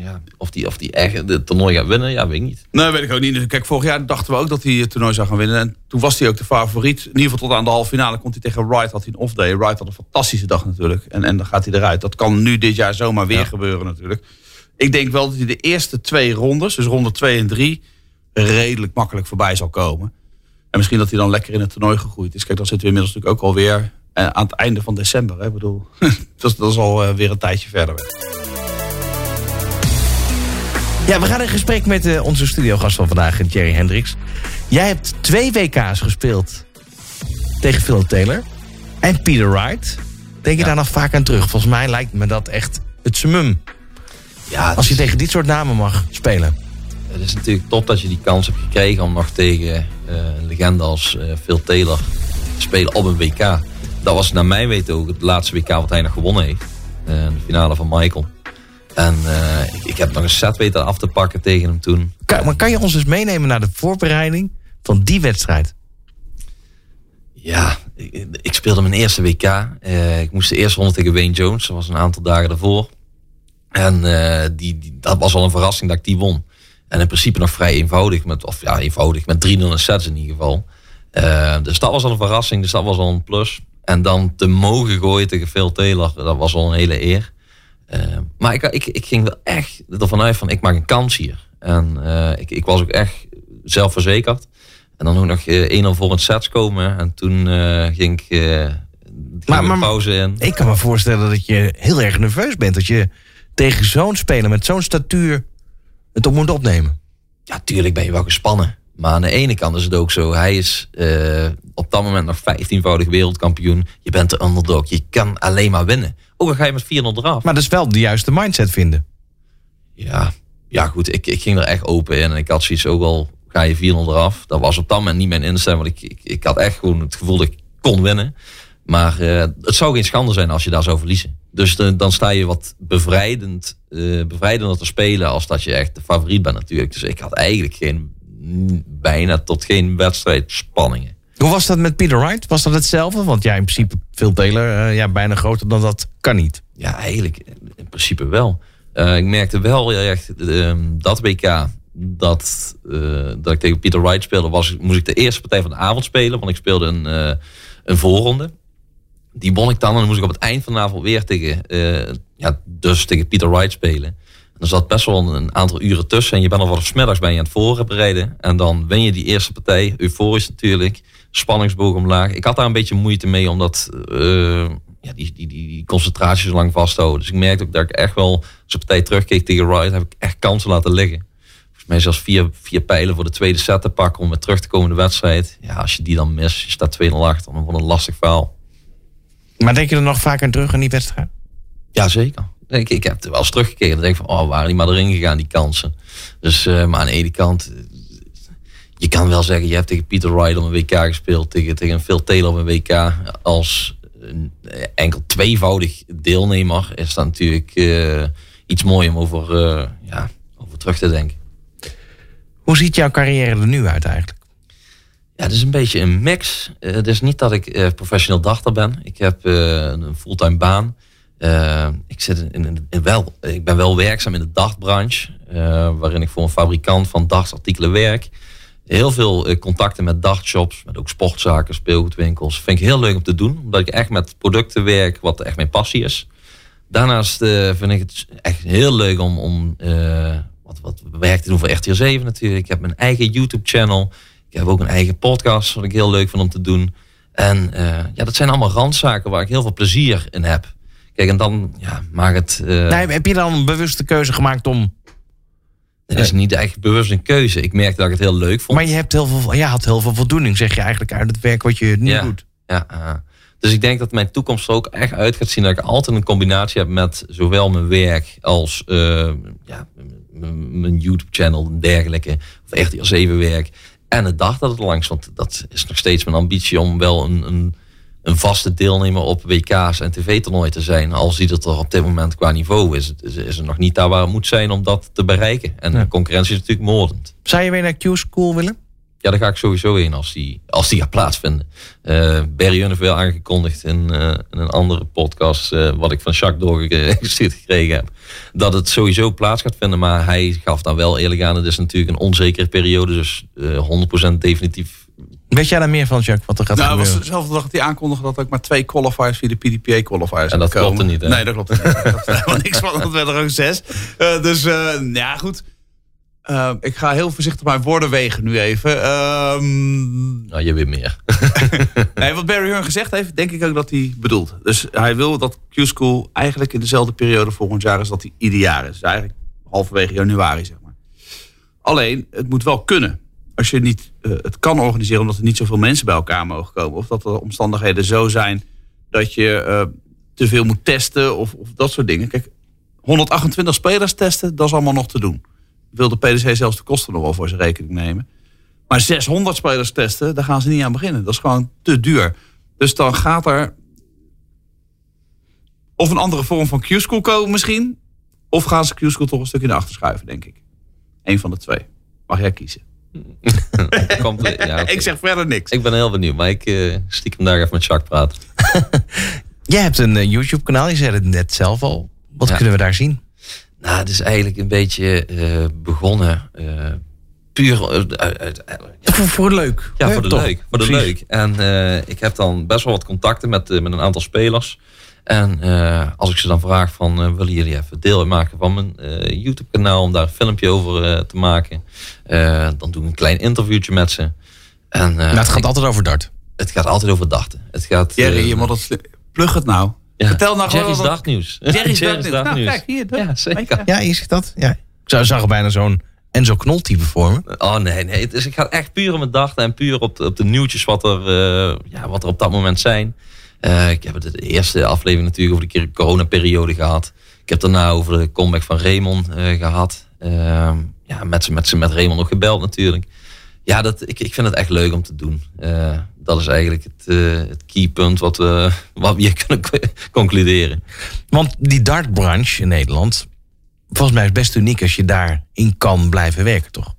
ja, of die, of die echt het toernooi gaat winnen, ja, weet ik niet. Nee, weet ik ook niet. Kijk, vorig jaar dachten we ook dat hij het toernooi zou gaan winnen. En toen was hij ook de favoriet. In ieder geval tot aan de halve finale komt hij tegen Wright. Had hij een off-day. Wright had een fantastische dag natuurlijk. En, en dan gaat hij eruit. Dat kan nu dit jaar zomaar weer Ja. gebeuren natuurlijk. Ik denk wel dat hij de eerste twee rondes, dus ronde 2 en 3, redelijk makkelijk voorbij zal komen. En misschien dat hij dan lekker in het toernooi gegroeid is. Kijk, dan zitten we inmiddels natuurlijk ook alweer eh, aan het einde van december. Hè. Ik bedoel, dat, is, dat is al eh, weer een tijdje verder weg. Ja, we gaan in gesprek met eh, onze studiogast van vandaag, Jerry Hendricks. Jij hebt twee WK's gespeeld tegen Phil Taylor en Peter Wright. Denk je Ja. daar nog vaak aan terug? Volgens mij lijkt me dat echt het summum. Ja, Als je tegen dit soort namen mag spelen. Het is natuurlijk top dat je die kans hebt gekregen om nog tegen eh, een legende als eh, Phil Taylor te spelen op een WK. Dat was naar mijn weten ook het laatste WK wat hij nog gewonnen heeft. Eh, de finale van Michael. En eh, ik, ik heb nog een set weten af te pakken tegen hem toen. Kan, maar kan je ons eens meenemen naar de voorbereiding van die wedstrijd? Ja, ik, ik speelde mijn eerste WK. Eh, ik moest de eerste ronde tegen Wayne Jones. Dat was een aantal dagen daarvoor. En eh, die, die, dat was al een verrassing dat ik die won. En in principe nog vrij eenvoudig. Met, of ja, eenvoudig. Met 3-0 in sets in ieder geval. Dus dat was al een verrassing. Dus dat was al een plus. En dan te mogen gooien tegen Phil Taylor. Dat was al een hele eer. Eh, maar ik, ik, ik ging wel echt ervan uit van ik maak een kans hier. En eh, ik, ik was ook echt zelfverzekerd. En dan ook nog eh 1-0 voor een sets komen. En toen ging ik maar- pauze in. Ik kan me voorstellen dat je heel erg nerveus bent. Dat je tegen zo'n speler met zo'n statuur het op moet opnemen. Ja, tuurlijk ben je wel gespannen. Maar aan de ene kant is het ook zo. Hij is eh, op dat moment nog 15-voudig wereldkampioen. Je bent de underdog. Je kan alleen maar winnen. Ook al ga je met 4-0 eraf. Maar dat is wel de juiste mindset vinden. Ja, ja goed. Ik, ik ging er echt open in. En ik had zoiets ook al ga je 4-0 eraf. Dat was op dat moment niet mijn instelling. Want ik, ik, ik had echt gewoon het gevoel dat ik kon winnen. Maar eh, het zou geen schande zijn als je daar zou verliezen. Dus de- dan sta je wat bevrijdend, eh bevrijdender te spelen als dat je echt de favoriet bent natuurlijk. Dus ik had eigenlijk geen, bijna tot geen wedstrijdspanningen. Hoe was dat met Peter Wright? Was dat hetzelfde? Want ja, in principe Phil Taylor, eh, ja, bijna groter dan dat kan niet. Ja, eigenlijk in principe wel. Eh, ik merkte wel erg ehm, dat WK dat, eh, dat ik tegen Peter Wright speelde, was, moest ik de eerste partij van de avond spelen. Want ik speelde een, een voorronde. Die won ik dan en dan moest ik op het eind van de avond weer tegen, ja, dus tegen Peter Wright spelen. Er zat best wel een aantal uren tussen. En je bent al vanaf smiddags ben je aan het voorbereiden. En dan win je die eerste partij. Euforisch natuurlijk. Spanningsboog omlaag. Ik had daar een beetje moeite mee, omdat eh, ja, die, die, die, die concentratie zo lang vasthouden. Dus ik merkte ook dat ik echt wel, als de partij terugkeek tegen Wright, heb ik echt kansen laten liggen. Volgens mij zelfs vier, vier pijlen voor de tweede set te pakken om weer terug te komen in de wedstrijd. Ja, als je die dan mist, je staat 2-0 achter, dan wordt een lastig verhaal. Maar denk je er nog vaak aan terug aan die wedstrijd? Ja, zeker. Ik, ik heb er wel eens teruggekeken. Dan denk ik van, oh, waren die maar erin gegaan, die kansen. Dus, eh, maar aan de ene kant, eh, je kan wel zeggen, je hebt tegen Peter Wright op een WK gespeeld, tegen, tegen Phil Taylor op een WK. Als een, eh, enkel tweevoudig deelnemer is dat natuurlijk iets moois om over, ja, over terug te denken. Hoe ziet jouw carrière er nu uit eigenlijk? Ja, het is een beetje een mix. Het is niet dat ik professioneel dachter ben. Ik heb een fulltime baan. Eh, ik, zit in, wel, ik ben wel werkzaam in de dachtbranche, eh, waarin ik voor een fabrikant van dachtsartikelen werk. Heel veel eh, contacten met dachtshops, met ook sportzaken, speelgoedwinkels. Vind ik heel leuk om te doen, omdat ik echt met producten werk, wat echt mijn passie is. Daarnaast vind ik het echt heel leuk om, om wat, wat werk te doen voor RTL 7 natuurlijk. Ik heb mijn eigen YouTube-channel. Ik heb ook een eigen podcast, wat ik heel leuk vind om te doen. En ja, dat zijn allemaal randzaken waar ik heel veel plezier in heb. Kijk, en dan ja, het... eh, Nee, heb je dan een bewuste keuze gemaakt om... het is niet echt bewust een keuze. Ik merkte dat ik het heel leuk vond. Maar je hebt heel veel, ja, had heel veel voldoening, zeg je eigenlijk, uit het werk wat je nu ja, doet. Ja, eh, dus ik denk dat mijn toekomst er ook echt uit gaat zien dat ik altijd een combinatie heb met zowel mijn werk als eh, ja, mijn YouTube-channel en dergelijke, of RTL 7 werk. En het dag dat het langs, want dat is nog steeds mijn ambitie om wel een, een, een vaste deelnemer op WK's en tv-toernooien te zijn. Al ziet het er op dit moment qua niveau, is het, is, is het nog niet daar waar het moet zijn om dat te bereiken. En de concurrentie is natuurlijk moordend. Zou je weer naar Q-School willen? Ja, daar ga ik sowieso heen als die, als die gaat plaatsvinden. Eh Barry heeft wel aangekondigd in, eh, in een andere podcast, eh, wat ik van Jacques doorgestuurd gekregen heb, dat het sowieso plaats gaat vinden. Maar hij gaf daar wel eerlijk aan, het is natuurlijk een onzekere periode, dus eh 100% definitief. Weet jij daar meer van, Jacques, wat er gaat Nou, het was gebeuren? dezelfde dag dat hij aankondigde dat ook maar twee qualifiers via de PDPA qualifiers En dat zouden klopte niet, hè? Nee, dat klopt niet. dat is helemaal niks van, dat werden er ook zes. Eh, dus eh, ja, goed. Eh, ik ga heel voorzichtig mijn woorden wegen nu even. Ehm, Nou, je weet meer. nee, wat Barry Hearn gezegd heeft, denk ik ook dat hij bedoelt. Dus hij wil dat Q-School eigenlijk in dezelfde periode volgend jaar is dat hij ieder jaar is. Dus eigenlijk halverwege januari, zeg maar. Alleen, het moet wel kunnen. Als je niet eh, het kan organiseren omdat er niet zoveel mensen bij elkaar mogen komen. Of dat de omstandigheden zo zijn dat je eh, te veel moet testen of, of dat soort dingen. Kijk, 128 spelers testen, dat is allemaal nog te doen. Wil de PDC zelfs de kosten nog wel voor zijn rekening nemen. Maar 600 spelers testen, daar gaan ze niet aan beginnen. Dat is gewoon te duur. Dus dan gaat er of een andere vorm van Q-school komen misschien. Of gaan ze Q-school toch een stukje naar achter schuiven, denk ik. Eén van de twee. Mag jij kiezen. Komt, ja. Ik zeg verder niks. ik ben heel benieuwd, maar ik eh, stiekem daar even met Jacques praten. Jij hebt een eh, YouTube-kanaal, je zei het net zelf al. Wat Ja. kunnen we daar zien? Nou, het is eigenlijk een beetje eh, begonnen eh, puur uit, ja, Voor, voor leuk. Ja, voor de toch? leuk. Voor de Precies. leuk. En eh, ik heb dan best wel wat contacten met, met een aantal spelers. En eh, als ik ze dan vraag van, eh, willen jullie even deel uitmaken van mijn eh, YouTube kanaal om daar een filmpje over te maken. Eh, dan doe ik een klein interviewtje met ze. En, eh, Nou, het gaat ik- altijd over dart. het gaat altijd over dachten. Het gaat, Jerry, eh, je moet dat Plug het nou. ja. Vertel nou gewoon Jerry's wat- dagnieuws. Jerry's Dartnieuws. Nou, kijk, hier. dat- Ja, zeker. Ja, je ziet dat? Ja. Ik zou- zag er bijna zo'n Enzo Knol type voor me. Oh nee, nee. Dus ik ga echt puur om het dachten en puur op de, op de nieuwtjes wat er, eh, ja, wat er op dat moment zijn. Eh, ik heb het de eerste aflevering natuurlijk over de keer- coronaperiode gehad. Ik heb daarna over de comeback van Raymond eh, gehad. Ehm, ja, met, met, met Raymond nog gebeld natuurlijk. Ja, dat, ik, ik vind het echt leuk om te doen. Eh, dat is eigenlijk het, eh, het keypunt wat we, wat we hier kunnen co- concluderen. Want die dartbranche in Nederland, volgens mij is het best uniek als je daarin kan blijven werken, toch?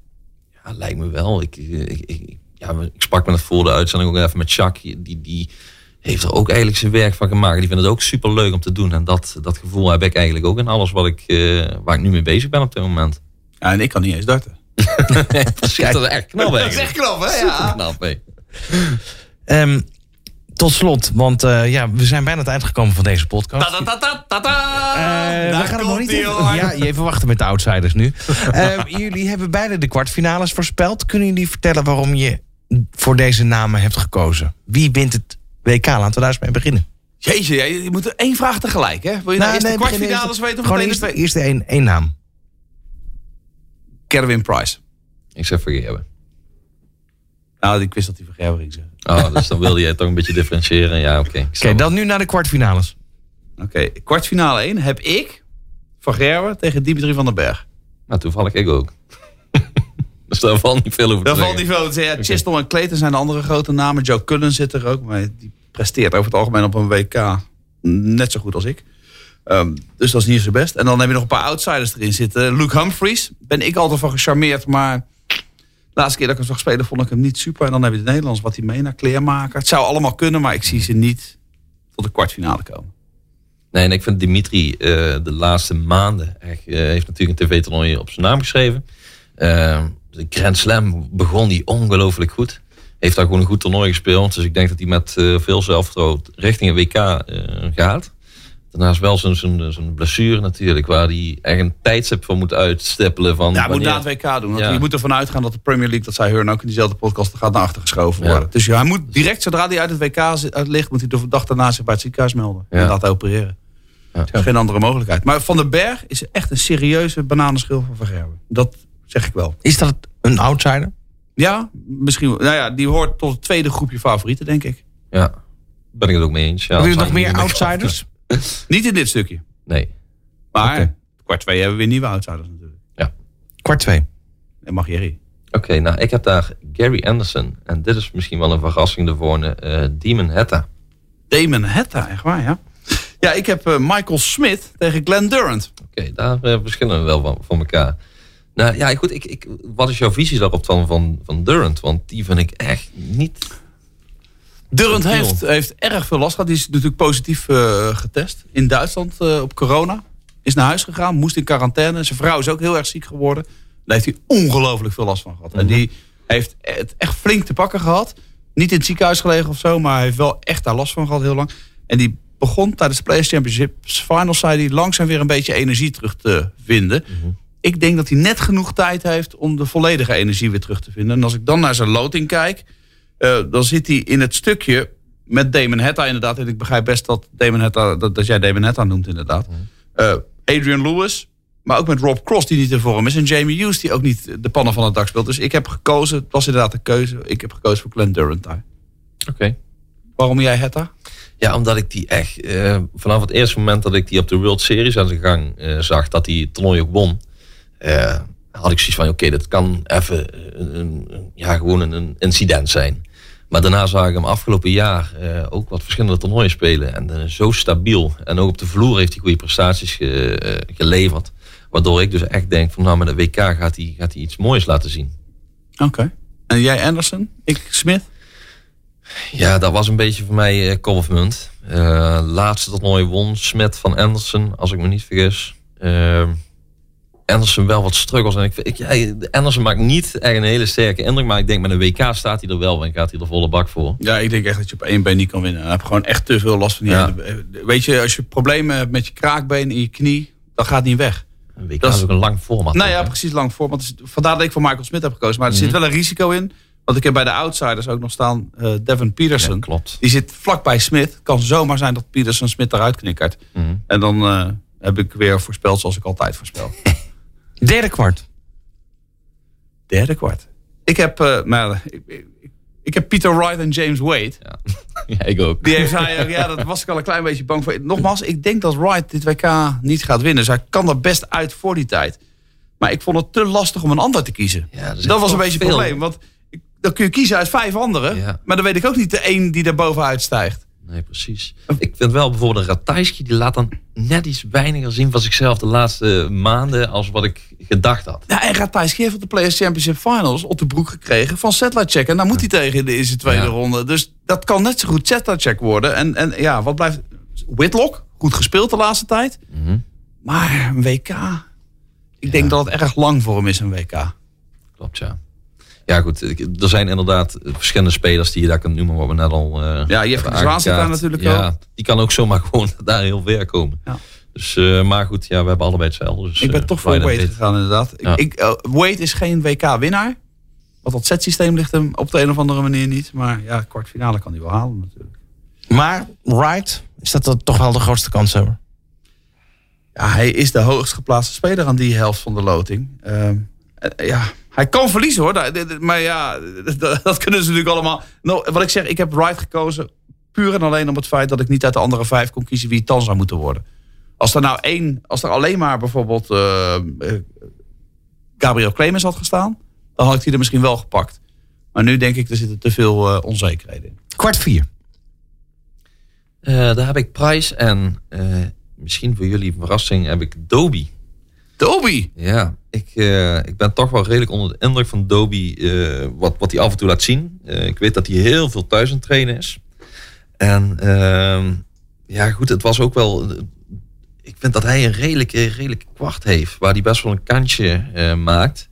Ja, lijkt me wel. Ik, ik, ja, ik sprak me net voor de uitzending ook even met Jacques. Die, die, heeft er ook eigenlijk zijn werk van gemaakt. Die vindt het ook super leuk om te doen. En dat, dat gevoel heb ik eigenlijk ook in alles wat ik, eh, waar ik nu mee bezig ben op dit moment. Ja, en ik kan niet eens darten. Precies, dat is echt knap Dat is echt knap, hè? Ja. knap, hè? Ehm, tot slot, want eh, ja, we zijn bijna het eind gekomen van deze podcast. Ta -ta -ta -ta -ta. Eh, Daar we gaan nog komt niet ja, je even wachten met de outsiders nu. Ehm, jullie hebben beide de kwartfinales voorspeld. Kunnen jullie vertellen waarom je voor deze namen hebt gekozen? Wie wint het WK? Laten we daar eens mee beginnen. Jeetje, je moet er één vraag tegelijk, hè? Wil je nou, eerst de kwartfinales weten of Gewoon meteen eerst, de eerst één, één naam. Kerwin Price. Ik zeg vergeven. Nou, ik wist dat hij van Gerber ging zeggen. Oh, dus dan wilde jij toch een beetje differentiëren. Ja, oké. Oké, dan nu naar de kwartfinales. Oké, kwartfinale 1 heb ik van Gerber tegen Dimitri van den Berg. Nou, toevallig ik ook. Dus daar valt niet veel over te zeggen. valt niet veel. te zeggen. Ja, Chisholm en Clayton zijn de andere grote namen. Joe Cullen zit er ook. Maar die presteert over het algemeen op een WK net zo goed als ik. Ehm, dus dat is niet zo best. En dan heb je nog een paar outsiders erin zitten. Luke Humphries. Ben ik altijd van gecharmeerd. Maar de laatste keer dat ik hem zag spelen vond ik hem niet super. En dan heb je de Nederlands. Wat hij mee naar kleermaker. Het zou allemaal kunnen. Maar ik zie ze niet tot de kwartfinale komen. Nee, en ik vind Dimitri eh, de laatste maanden echt, heeft natuurlijk een tv-toernooi op zijn naam geschreven. Eh, de Grand Slam begon die ongelooflijk goed. Heeft daar gewoon een goed toernooi gespeeld. Dus ik denk dat hij met eh, veel zelfvertrouwen richting een WK eh, gaat. Daarnaast wel zo'n zo'n zo'n blessure natuurlijk, waar hij echt een tijdstip voor moet uitstippelen. Van Ja, hij moet na het WK doen. Want Ja. je moet ervan uitgaan dat de Premier League, dat zei Hearn ook in diezelfde podcast, gaat naar achter geschoven Ja. worden. Dus ja, hij moet direct, zodra hij uit het WK uit ligt, moet hij de dag daarna zich bij het ziekenhuis melden. Ja. En laten opereren. Ja. Is geen andere mogelijkheid. Maar Van den Berg is echt een serieuze bananenschil van Gerwen. Dat zeg ik wel. Is dat een outsider? Ja, misschien. wel. Nou ja, die hoort tot het tweede groepje favorieten, denk ik. Ja, ben ik het ook mee eens. Ja, Hebben nog meer outsiders? Niet in dit stukje. Nee. Maar kwart twee hebben we weer nieuwe outsiders natuurlijk. Kwart twee. En mag Jerry. Oké, nou, ik heb daar Gary Anderson. En dit is misschien wel een verrassing ervoor. eh Demon Hetta. Damon Hetta, echt waar, ja. Ja, ik heb eh, Michael Smith tegen Glenn Durant. Oké, daar eh, verschillen we wel van, van elkaar. Nou ja, goed. Ik, ik, wat is jouw visie daarop dan van, van Durant? Want die vind ik echt niet... Durant heeft, heeft erg veel last gehad. Die is natuurlijk positief eh, getest in Duitsland eh, op corona. Is naar huis gegaan, moest in quarantaine. Zijn vrouw is ook heel erg ziek geworden. Daar heeft hij ongelooflijk veel last van gehad. En die heeft het echt flink te pakken gehad. Niet in het ziekenhuis gelegen of zo, maar hij heeft wel echt daar last van gehad heel lang. En die begon tijdens de Players Championships Finals, zei hij, langzaam weer een beetje energie terug te vinden. Ik denk dat hij net genoeg tijd heeft om de volledige energie weer terug te vinden. En als ik dan naar zijn loting kijk, eh, dan zit hij in het stukje met Damon Hetta inderdaad. En ik begrijp best dat, Damon Hetta, dat, dat jij Damon Hetta noemt inderdaad. Eh, Adrian Lewis, maar ook met Rob Cross die niet in vorm is. En Jamie Hughes die ook niet de pannen van het dak speelt. Dus ik heb gekozen, het was inderdaad de keuze. Ik heb gekozen voor Glenn Durant daar. Oké. Waarom jij Hetta? Ja, omdat ik die echt... eh, vanaf het eerste moment dat ik die op de World Series aan de gang zag... dat die het toernooi ook won... eh, had ik zoiets van... Oké, dat kan even een, een- een- ja, gewoon een, incident zijn. Maar daarna zag ik hem afgelopen jaar eh, ook wat verschillende toernooien spelen. En eh, zo stabiel. En ook op de vloer heeft hij goede prestaties ge- eh, geleverd. Waardoor ik dus echt denk van... Nou, met de WK gaat hij, gaat hij iets moois laten zien. Oké. En jij Anderson? Ik Smith? Ja, dat was een beetje voor mij eh kop of munt. Eh, laatste toernooi won Smit van Anderson, als ik me niet vergis. Anderson wel wat struggles. En ik, ik, ja, Anderson maakt niet echt een hele sterke indruk. Maar ik denk met een WK staat hij er wel en gaat hij er volle bak voor. Ja, ik denk echt dat je op één been niet kan winnen. Heb je gewoon echt te veel last van die Ja. Weet je, als je problemen hebt met je kraakbeen en je knie, dan gaat het niet weg. Een WK Dat is- ook een lang format. Nou ook, ja, hè? precies lang is- vandaar dat ik voor Michael Smith heb gekozen. Maar er zit wel een risico in. Want ik heb bij de outsiders ook nog staan eh, Devin Peterson. Ja, klopt. Die zit vlakbij Smith. Het kan zomaar zijn dat Peterson Smith eruit knikkert. Mhm. En dan eh, heb ik weer voorspeld zoals ik altijd voorspel. Derde kwart. Derde kwart. Ik heb, eh, nou, ik, ik, ik heb Peter Wright en James Wade. Ja. ja, ik ook. Die heeft hij, ook- ja, dat was ik al een klein beetje bang voor. Nogmaals, ik denk dat Wright dit WK niet gaat winnen. Dus hij kan er best uit voor die tijd. Maar ik vond het te lastig om een ander te kiezen. Ja, dat was een beetje het probleem. Want dan kun je kiezen uit vijf anderen. Ja. Maar dan weet ik ook niet de één die er bovenuit stijgt. Nee, precies. Ik vind wel bijvoorbeeld een Ratajski, die laat dan net iets weiniger zien van zichzelf de laatste maanden als wat ik gedacht had. Ja, en Ratajski heeft op de Players Championship Finals op de broek gekregen van Sedlacek. En dan moet hij tegen in de eerste tweede Ja. ronde. Dus dat kan net zo goed Sedlacek worden. En, en ja, wat blijft... Whitlock, goed gespeeld de laatste tijd. Mhm. Maar een WK... Ik denk dat het erg lang voor hem is, een WK. Klopt, ja. Ja, goed. ik- Er zijn inderdaad verschillende spelers die je daar kunt noemen, wat we net al. eh Ja, hebben de Zwaan zit daar natuurlijk ja, ook. Die kan ook zomaar gewoon daar heel ver komen. Ja. Dus, eh, maar goed, ja, we hebben allebei hetzelfde. Dus, Ik ben eh, toch voor Wade gegaan, inderdaad. Ja. Ik, eh, Wade is geen WK-winnaar. Want dat setsysteem ligt hem op de een of andere manier niet. Maar ja, kwartfinale kan hij wel halen natuurlijk. Maar Wright, is dat dan toch wel de grootste kans over? Ja, hij is de hoogst geplaatste speler aan die helft van de loting. Ehm, eh, ja, hij kan verliezen hoor. Maar ja, dat, kunnen ze natuurlijk allemaal. Nou, wat ik zeg, ik heb Wright gekozen. Puur en alleen om het feit dat ik niet uit de andere vijf kon kiezen wie het dan zou moeten worden. Als er nou één, als er alleen maar bijvoorbeeld eh, eh, Gabriel Clemens had gestaan, dan had ik die er misschien wel gepakt. Maar nu denk ik, er zitten te veel eh, onzekerheden in. Kwart vier. Eh, daar heb ik Price en eh, misschien voor jullie verrassing heb ik Doby. Dobie! Ja, ik, eh, ik ben toch wel redelijk onder de indruk van Doby, eh, wat, wat hij af en toe laat zien. Eh, ik weet dat hij heel veel thuis aan het trainen is. En ehm, ja, goed, het was ook wel. ik vind dat hij een redelijk, eh, redelijk kwart heeft, waar hij best wel een kantje maakt.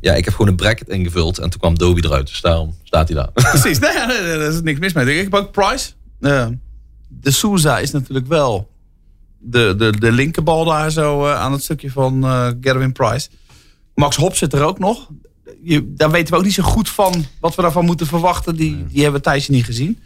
Ja, ik heb gewoon een bracket ingevuld en toen kwam Doby eruit. Dus daarom staat hij daar. Precies, nee, daar is niks mis mee. Ik heb ook Price. De Souza is natuurlijk wel de, de, de linkerbal daar zo eh, aan het stukje van eh Gerwin Price. Max Hop zit er ook nog. Je, daar weten we ook niet zo goed van wat we daarvan moeten verwachten. Die, die hebben we tijdje niet gezien.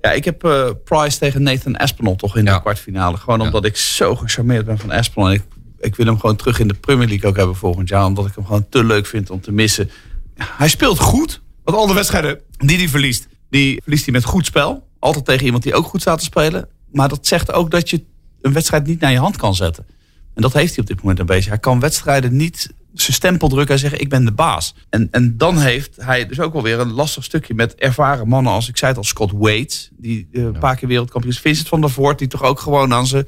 Ja, ik heb eh, Price tegen Nathan Aspinall toch in de Ja. kwartfinale. Gewoon Ja. omdat ik zo gecharmeerd ben van Aspinall. En ik, ik wil hem gewoon terug in de Premier League ook hebben volgend jaar. Omdat ik hem gewoon te leuk vind om te missen. Hij speelt goed. Want al de wedstrijden die hij verliest, die verliest hij met goed spel. Altijd tegen iemand die ook goed staat te spelen. Maar dat zegt ook dat je een wedstrijd niet naar je hand kan zetten. En dat heeft hij op dit moment een beetje. Hij kan wedstrijden niet zijn stempel drukken en zeggen ik ben de baas. En, en dan heeft hij dus ook wel weer een lastig stukje met ervaren mannen als ik zei het al Scott Wade. Die eh, een paar keer wereldkampioen is. Vincent van der Voort die toch ook gewoon aan zijn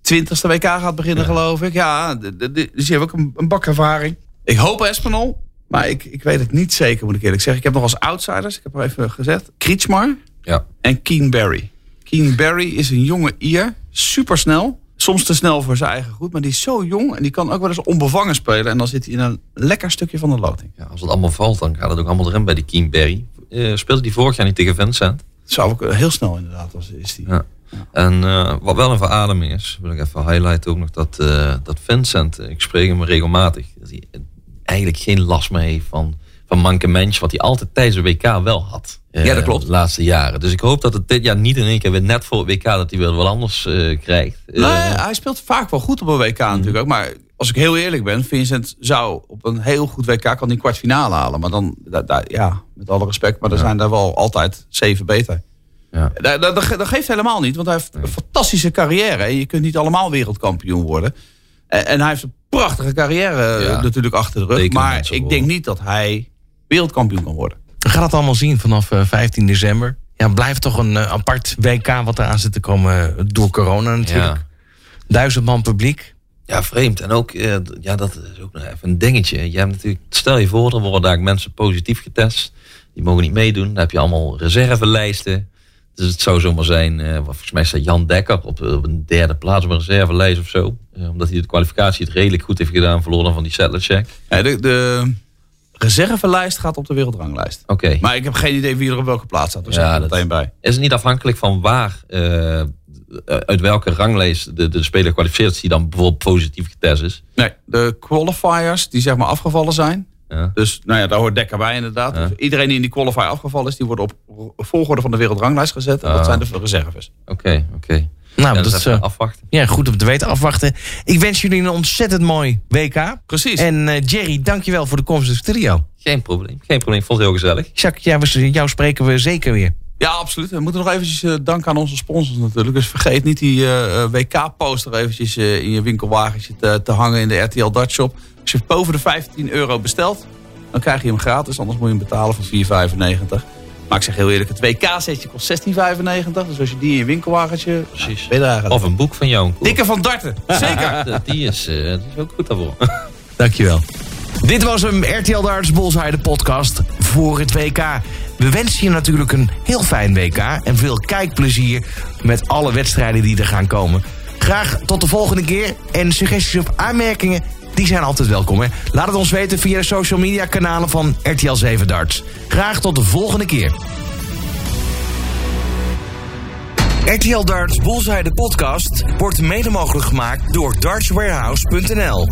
twintigste WK gaat beginnen geloof ik. Ja, de- de- de- dus die heeft ook een, een bak ervaring. Ik hoop Espinol. Maar ik, ik weet het niet zeker moet ik eerlijk zeggen. Ik heb nog als outsiders, ik heb er even gezegd. Kriegsmar ja. en Keen Barry. Keen Barry is een jonge Ier, supersnel. Soms te snel voor zijn eigen goed, maar die is zo jong en die kan ook wel eens onbevangen spelen. En dan zit hij in een lekker stukje van de loting. ja, als het allemaal valt, dan gaat het ook allemaal erin bij die Keenberry. Eh speelde die vorig jaar niet tegen Vincent? Zou ook heel snel inderdaad, als is die. Ja. En eh, wat wel een verademing is, wil ik even highlighten ook nog dat, eh, dat Vincent, eh, ik spreek hem regelmatig, dat hij eigenlijk geen last meer heeft van, van mankement, wat hij altijd tijdens de WK wel had. Eh, Ja, dat klopt. De laatste jaren. Dus ik hoop dat het dit jaar niet in één keer weer net voor het WK dat hij weer wat anders eh, krijgt. Eh, Nee, hij speelt vaak wel goed op een WK natuurlijk ook. Maar als ik heel eerlijk ben, Vincent zou op een heel goed WK kan die kwartfinale halen. Maar dan, da- da- ja, met alle respect, maar er zijn daar wel altijd zeven beter. ja. Dat, dat, dat ge- dat geeft helemaal niet, want hij heeft een fantastische carrière. En je kunt niet allemaal wereldkampioen worden. En, en hij heeft een prachtige carrière eh, Ja. natuurlijk achter de rug. Maar ik denk niet dat hij wereldkampioen kan worden. We gaan het allemaal zien vanaf eh, 15 december. Ja, blijft toch een eh, apart WK wat eraan zit te komen eh, door corona natuurlijk. Ja. Duizend man publiek. Ja, vreemd. En ook, eh, ja, dat is ook nog even een dingetje. Je hebt natuurlijk, stel je voor, er worden daar mensen positief getest. Die mogen niet meedoen. Dan heb je allemaal reservelijsten. Dus het zou zomaar zijn, eh, volgens mij staat Jan Dekker op, op een derde plaats op een reservelijst of zo. Eh, omdat hij de kwalificatie het redelijk goed heeft gedaan, verloren van die settler check. Ja, de, de reservelijst gaat op de wereldranglijst. Oké. Maar ik heb geen idee wie er op welke plaats staat. Dus Ja, dat- meteen bij. Is het niet afhankelijk van waar, eh, uit welke ranglijst de, de speler kwalificeert, die dan bijvoorbeeld positief getest is? Nee, de qualifiers die zeg maar afgevallen zijn. Ja. Dus nou ja, daar hoort Dekker bij inderdaad. Ja. Dus iedereen die in die qualifier afgevallen is, die worden op volgorde van de wereldranglijst gezet. En dat Ah. zijn de reserves. Oké, oké. Nou, Ja, dat dus is even eh, afwachten. ja, goed om te weten. Afwachten. Ik wens jullie een ontzettend mooi WK. Precies. En eh, Jerry, dankjewel voor de komst in de studio. Geen probleem, geen probleem. Ik vond het heel gezellig. Jacques, ja, we- jou spreken we zeker weer. Ja, absoluut. We moeten nog eventjes eh, danken aan onze sponsors natuurlijk. Dus vergeet niet die WK-poster eventjes in je winkelwagentje te, te hangen in de RTL Dutch Shop. Als je boven de 15 euro bestelt, dan krijg je hem gratis. Anders moet je hem betalen voor 4,95. Maar ik zeg heel eerlijk, het WK-setje kost 16,95. Dus als je die in je winkelwagentje... Precies. Er eigenlijk. Of een boek van jou. Dikke van Darten, zeker. Die, is, eh, die is ook goed daarvoor. Dankjewel. Dit was hem, RTL Darts Bullseye, de podcast voor het WK. We wensen je natuurlijk een heel fijn WK en veel kijkplezier met alle wedstrijden die er gaan komen. Graag tot de volgende keer en suggesties of aanmerkingen, die zijn altijd welkom. Hè? Laat het ons weten via de social media kanalen van RTL 7 Darts. Graag tot de volgende keer. RTL Darts Bullseye, de podcast, wordt mede mogelijk gemaakt door dartswarehouse.nl.